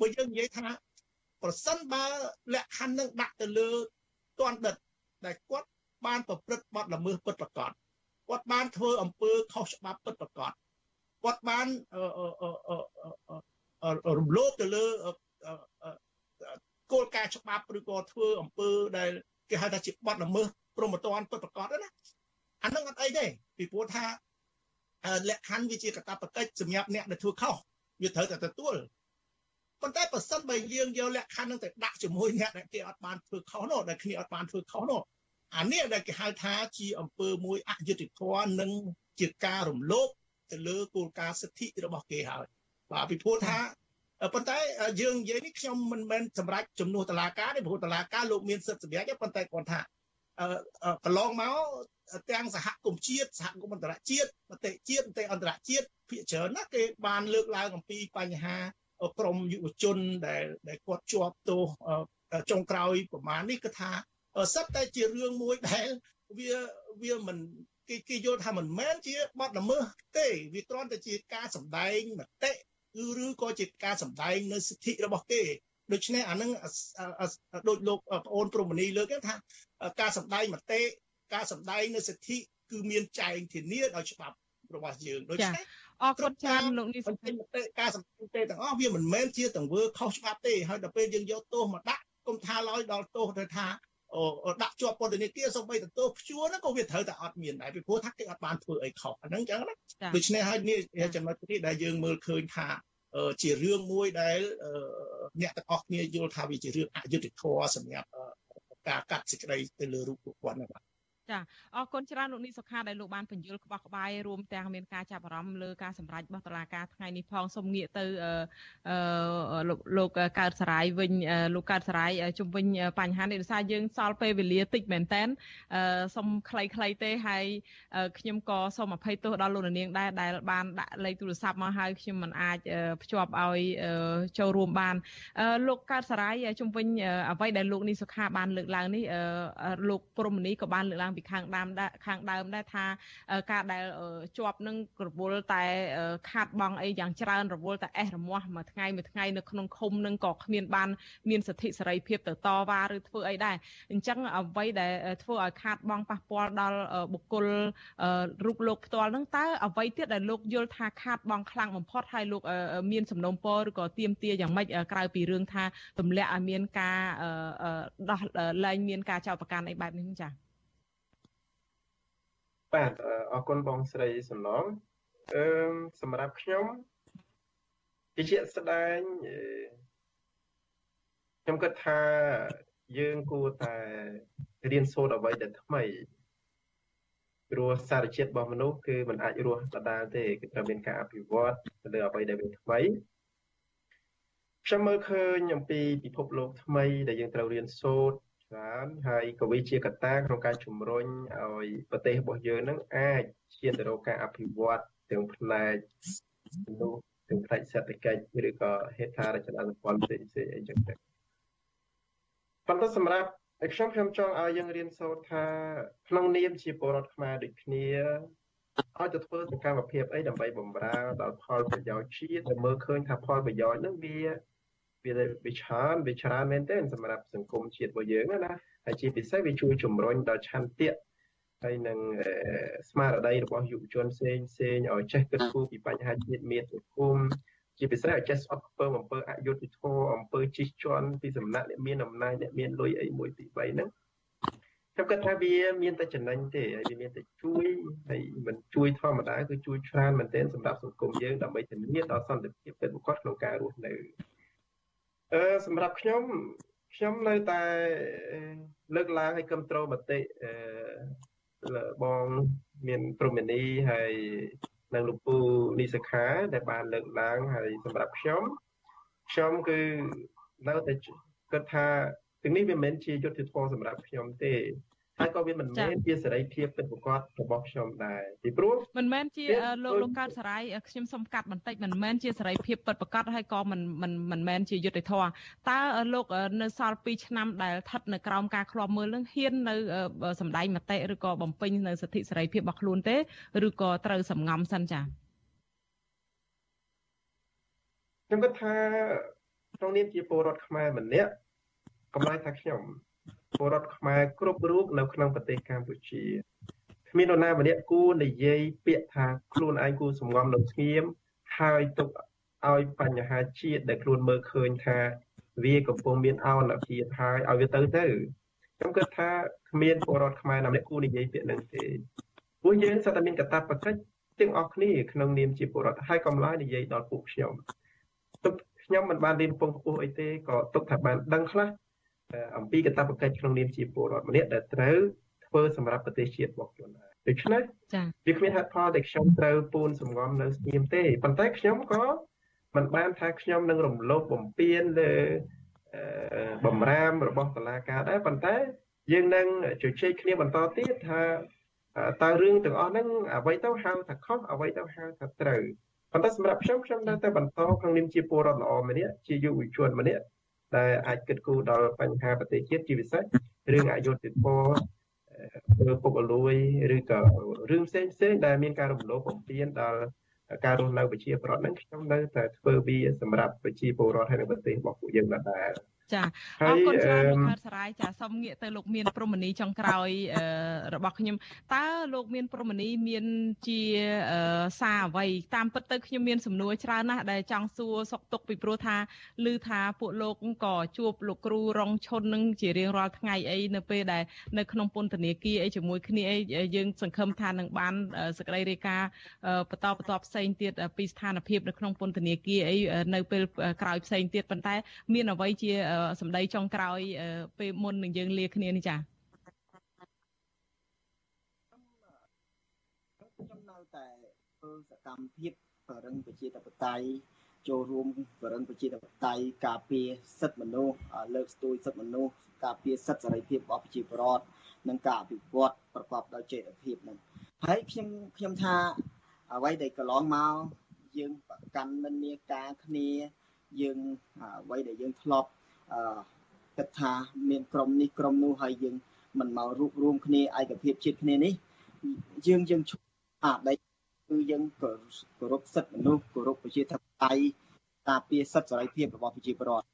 បើយើងនិយាយថាប្រសិនបើលក្ខខណ្ឌនឹងដាក់ទៅលើទណ្ឌិតដែលគាត់បានប្រព្រឹត្តបទល្មើសពិតប្រាកដគាត់បានធ្វើអំពើខុសច្បាប់ពិតប្រាកដគាត់បាន រំលោភទៅលើគោលការណ៍ច្បាប់ឬក៏ធ្វើអំពើដែលគេហៅថាជាបទល្មើសព្រហ្មទណ្ឌពិតប្រាកដណាអានឹងអត់អីទេពីព្រោះថាលក្ខខណ្ឌវាជាកតាបកិច្ចសម្រាប់អ្នកដែលធ្វើខុសវាត្រូវតែទទួលប៉ុន្តែបើសិនបើយើងយកលក្ខខណ្ឌនឹងទៅដាក់ជាមួយអ្នកដែលគេអត់បានធ្វើខុសនោះដែលគ្នាអត់បានធ្វើខុសនោះអានេះដែលគេហៅថាជាអំពើមួយអយុត្តិធម៌និងជាការរំលោភទៅលើគោលការណ៍សិទ្ធិរបស់គេហើយ បាទពីព្រោះថាប៉ុន្តែយើងនិយាយនេះខ្ញុំមិនមែនសម្រាប់ជំនួសតឡាការទេព្រោះតឡាការលោកមានសិទ្ធិសម្រេចប៉ុន្តែគាត់ថាកន្លងមកទាំងសហគមន៍ជាតិសហគមន៍អន្តរជាតិមតិជាតិមតិអន្តរជាតិភាគច្រើនណាគេបានលើកឡើងអំពីបញ្ហាក្រមយុវជនដែលដែលគាត់ជាប់ទោសចុងក្រោយប្រមាណនេះគឺថាសិតតែជារឿងមួយដែលវាវាមិនគេគេយល់ថាមិនមែនជាបទល្មើសទេវាគ្រាន់តែជាការសម្ដែងមតិ ឬឬក៏ជាការសម្ដែងនៅសិទ្ធិរបស់គេដូច្នេះអានឹងដូចលោកប្អូនព្រមនីលើកថាការសម្ដែងមតិការសម្ដែងនៅសិទ្ធិគឺមានចែងធានាដោយច្បាប់របស់យើងដូច្នេះអរគុណច្រើនលោកនេះសម្ដែងមតិការសម្ដែងមតិទាំងអស់វាមិនមែនជាទង្វើខុសច្បាប់ទេហើយដល់ពេលយើងយកទោសមកដាក់គុំថាឡើយដល់ទោសទៅថា ដាក់ជាប់ពន្ធនាគារសូម្បីទទួលព្យួរហ្នឹងក៏វាត្រូវតែអត់មានដែរពីព្រោះថាគេអត់បានធ្វើអីខុសអាហ្នឹងអញ្ចឹងណាដូច្នេះហើយនេះចំណុចនេះដែលយើងមើលឃើញថាជារឿងមួយដែលអ្នកទាំងអស់គ្នាយល់ថាវាជារឿងអយុត្តិធម៌សម្រាប់ការកាត់សេចក្តីទៅលើរូបពួកគាត់ណាបាទ ចាអរគុណច្រើនលោកនីសុខាដែលលោកបានបញ្យល់ក្បោះក្បាយរួមទាំងមានការចាប់អារម្មណ៍លើការសម្រេចរបស់តុលាការថ្ងៃនេះផងសូមងាកទៅអឺលោកកើតសរាយវិញលោកកើតសរាយជំវិញបញ្ហានេះដោយសារយើងសល់ពេលវេលាតិចមែនតែនសូមខ្លីៗទេហើយខ្ញុំក៏សូមអភ័យទោសដល់លោកនាងដែរដែលបានដាក់លេខទូរស័ព្ទមកហើយខ្ញុំមិនអាចភ្ជាប់ឲ្យចូលរួមបានលោកកើតសរាយជំវិញអ្វីដែលលោកនីសុខាបានលើកឡើងនេះលោកព្រំមនីក៏បានលើកឡើងពីខាងដើមខាងដើមដែរថាការដែលជាប់នឹងរវល់តែខាតបងអីយ៉ាងច្រើនរវល់តែអេះរមាស់មួយថ្ងៃមួយថ្ងៃនៅក្នុងឃុំនឹងក៏គ្មានបានមានសិទ្ធិសេរីភាពទៅតវ៉ាឬធ្វើអីដែរអញ្ចឹងអ្វីដែលធ្វើឲ្យខាតបងប៉ះពាល់ដល់បុគ្គលរូបលោកផ្ទាល់នឹងតើអ្វីទៀតដែលលោកយល់ថាខាតបងខ្លាំងបំផុតហើយលោកមានសំណូមពរឬក៏ទៀមទាយ៉ាងម៉េចក្រៅពីរឿងថាទម្លាក់ឲ្យមានការដោះលែងមានការចោទប្រកាន់អីបែបនេះចា៎ បាទអរគុណបងស្រីសំឡងអឺសម្រាប់ខ្ញុំជាជាក់ស្ដែងខ្ញុំគិតថាយើងគួរតែរៀនសូត្រអ្វីដែលថ្មីព្រោះសារជាតិរបស់មនុស្សគឺมันអាចរស់ដដែលទេគឺត្រូវមានការអភិវឌ្ឍទៅលើអ្វីដែលវាថ្មីខ្ញុំមើលឃើញអំពីពិភពលោកថ្មីដែលយើងត្រូវរៀនសូត្រ ច្រើនហើយក៏វាជាកត្តាក្នុងការជំរុញឲ្យប្រទេសរបស់យើងនឹងអាចឈានទៅរកការអភិវឌ្ឍទាំងផ្នែកមនុស្សទាំងផ្នែកសេដ្ឋកិច្ចឬក៏ហេដ្ឋារចនាសម្ព័ន្ធផ្សេងផ្សេងអីចឹងទៅប៉ុន្តែសម្រាប់ខ្ញុំខ្ញុំចង់ឲ្យយើងរៀនសូត្រថាក្នុងនាមជាពលរដ្ឋខ្មែរដូចគ្នាឲ្យទៅធ្វើសកម្មភាពអីដើម្បីបម្រើដល់ផលប្រយោជន៍ជាតិដែលមើលឃើញថាផលប្រយោជន៍នឹងវា វាវាច្រើនវាច្រើនមែនទែនសម្រាប់សង្គមជាតិរបស់យើងណាហើយជាពិសេសវាជួយជំរុញដល់ឆន្ទៈហើយនឹងស្មារតីរបស់យុវជនផ្សេងផ្សេងឲ្យចេះគិតគូរពីបញ្ហាជាតិមានសង្គមជាពិសេសឲ្យចេះស្អប់ខ្ពើមអំពើអយុត្តិធម៌អំពើជិះជាន់ពីសំណាក់អ្នកមានអំណាចអ្នកមានលុយអីមួយពីរបីហ្នឹងខ្ញុំគិតថាវាមានតែចំណេញទេហើយវាមានតែជួយហើយមិនជួយធម្មតាគឺជួយច្រើនមែនទែនសម្រាប់សង្គមយើងដើម្បីធានាដល់សន្តិភាពពិតប្រាកដក្នុងការរស់នៅ អឺសម្រាប់ខ្ញុំខ្ញុំនៅតែលើកឡើងឲ្យគ្រប់គ្រងមតិអឺបងមានព្រមនីហើយនិងលោកពូនីសខា ដែលបានលើកឡើងហើយសម្រាប់ខ្ញុំខ្ញុំគឺនៅតែគិតថាទាំងនេះវាមិនមែនជាយុទ្ធធម៌សម្រាប់ខ្ញុំទេ ហើយក៏វាមិនមែនជាសេរីភាពពិតប្រាកដរបស់ខ្ញុំដែរពីព្រោះមិនមែនជាលោកលោកកើតសរាយខ្ញុំសុំកាត់បន្តិចមិនមែនជាសេរីភាពពិតប្រាកដហើយក៏មិនមិនមិនមែនជាយុត្តិធម៌តើលោកនៅសល់2ឆ្នាំដែលស្ថិតនៅក្រោមការឃ្លាំមើលនឹងហ៊ាននៅសម្ដែងមតិឬក៏បំពេញនៅសិទ្ធិសេរីភាពរបស់ខ្លួនទេឬក៏ត្រូវសំងំសិនចា៎ខ្ញុំគិតថាក្នុងនាមជាពលរដ្ឋខ្មែរម្នាក់កម្លាយថាខ្ញុំ ពលរដ្ឋខ្មែរគ្រប់រូបនៅក្នុងប្រទេសកម្ពុជាគ្មាននរណាម្នាក់គួរនិយាយពាក្យថាខ្លួនឯងគួរសំងំនៅស្ងៀមហើយទុកឲ្យបញ្ហាជាតិដែលខ្លួនមើលឃើញថា វាកំពុងមានអនជាតិហើយឲ្យវាទៅទៅខ្ញុំគិតថាគ្មានពលរដ្ឋខ្មែរណាម្នាក់គួរនិយាយពាក្យនឹងទេពួកយើងសត្វតែមានកតាបកិច្ចទាំងអស់គ្នាក្នុងនាមជាពលរដ្ឋហើយកំឡាយនិយាយដល់ពួកខ្ញុំទុកខ្ញុំមិនបានរៀនពងខ្ពស់អីទេក៏ទុកថាបានដឹងខ្លះ អំពីកាតព្វកិច្ចក្នុងនាមជាពលរដ្ឋម្នាក់ដែលត្រូវធ្វើសម្រាប់ប្រទេសជាតិរបស់ខ្លួនដែរដូច្នេះចា៎វាគ្មានហេតុផលដែលខ្ញុំត្រូវពូនសំងំនៅស្ងៀមទេប៉ុន្តែខ្ញុំក៏មិនបានថាខ្ញុំនឹងរំលោភបំពានលើបំរាមរបស់តុលាការដែរប៉ុន្តែយើងនឹងជជែកគ្នាបន្តទៀតថាតើរឿងទាំងអស់ហ្នឹងអ្វីទៅហៅថាខុសអ្វីទៅហៅថាត្រូវប៉ុន្តែសម្រាប់ខ្ញុំខ្ញុំនៅតែបន្តក្នុងនាមជាពលរដ្ឋល្អម្នាក់ជាយុវជនម្នាក់ ដែលអាចគិតគូរដល់បញ្ហាប្រទេសជាតិជាពិសេសរឿងអយុត្តិធម៌ធ្វើពុករលួយឬក៏រឿងផ្សេងផ្សេងដែលមានការរំលោភបំពានដល់ការរស់នៅប្រជាប្រដ្ឋហ្នឹងខ្ញុំនៅតែធ្វើវាសម្រាប់ប្រជាពលរដ្ឋហើយនៅប្រទេសរបស់ពួកយើងដែរ ចាអរគុណច្រើនលោកខាត់សរាយចាសូមងាកទៅលោកមានព្រមនីចុងក្រោយរបស់ខ្ញុំតើលោកមានព្រមនីមានជាសារអ្វីតាមពិតទៅខ្ញុំមានសំណួរច្រើនណាស់ដែលចង់សួរសុកទុកពីព្រោះថាឮថាពួកលោកក៏ជួបលោកគ្រូរងឈុននឹងជារៀងរាល់ថ្ងៃអីនៅពេលដែលនៅក្នុងពន្ធនាគារអីជាមួយគ្នាអីយើងសង្ឃឹមថានឹងបានសេចក្តីរាយការណ៍បន្តបន្តផ្សេងទៀតពីស្ថានភាពនៅក្នុងពន្ធនាគារអីនៅពេលក្រោយផ្សេងទៀតប៉ុន្តែ មានអ្វីជាសម្ដីចុងក្រោយពេលមុននឹងយើងលាគ្នានេះចាខ្ញុំនៅតែធ្វើសកម្មភាពបរិងប្រជាធិបតេយ្យចូលរួមបរិងប្រជាធិបតេយ្យការពារសិទ្ធិមនុស្សលើកស្ទួយសិទ្ធិមនុស្សការពារសិទ្ធិសេរីភាពរបស់ប្រជាពលរដ្ឋនិងការអភិវឌ្ឍប្រកបដោយចីរភាពនឹងហើយខ្ញុំខ្ញុំថាអ្វីដែលកន្លងមកយើងប្រកាន់មិនមានការគ្នាយើងអ្វីដែលយើងធ្លាប់ គិតថាមានក្រុមនេះក្រុមនោះហើយយើងមិនមករួបរวมគ្នាឯកភាពជាតិគ្នានេះយើងយើងឈប់អាដីគឺយើងគោរពសិទ្ធិមនុស្សគោរពប្រជាធិបតេយ្យការពារសិទ្ធិសេរីភាពរបស់ប្រជាពលរដ្ឋ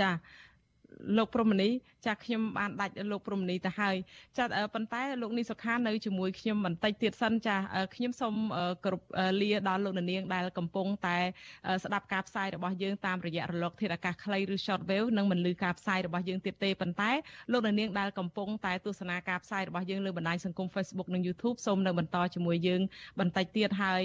ចា លោកព្រំនីចាខ្ញុំបានដាច់លោកព្រំនីទៅហើយចាប៉ុន្តែលោកនីសុខានៅជាមួយខ្ញុំបន្តិចទៀតសិនចាខ្ញុំសូមគ្រប់លាដល់លោកនាងដែលកំពុងតែស្ដាប់ការផ្សាយរបស់យើងតាមរយៈរលកធាតុអាកាសខ្លីឬ short wave និងមិនលឺការផ្សាយរបស់យើងទៀតទេប៉ុន្តែលោកនាងដែលកំពុងតែទស្សនាការផ្សាយរបស់យើងលើបណ្ដាញសង្គម Facebook និង YouTube សូមនៅបន្តជាមួយយើងបន្តិចទៀតហើយ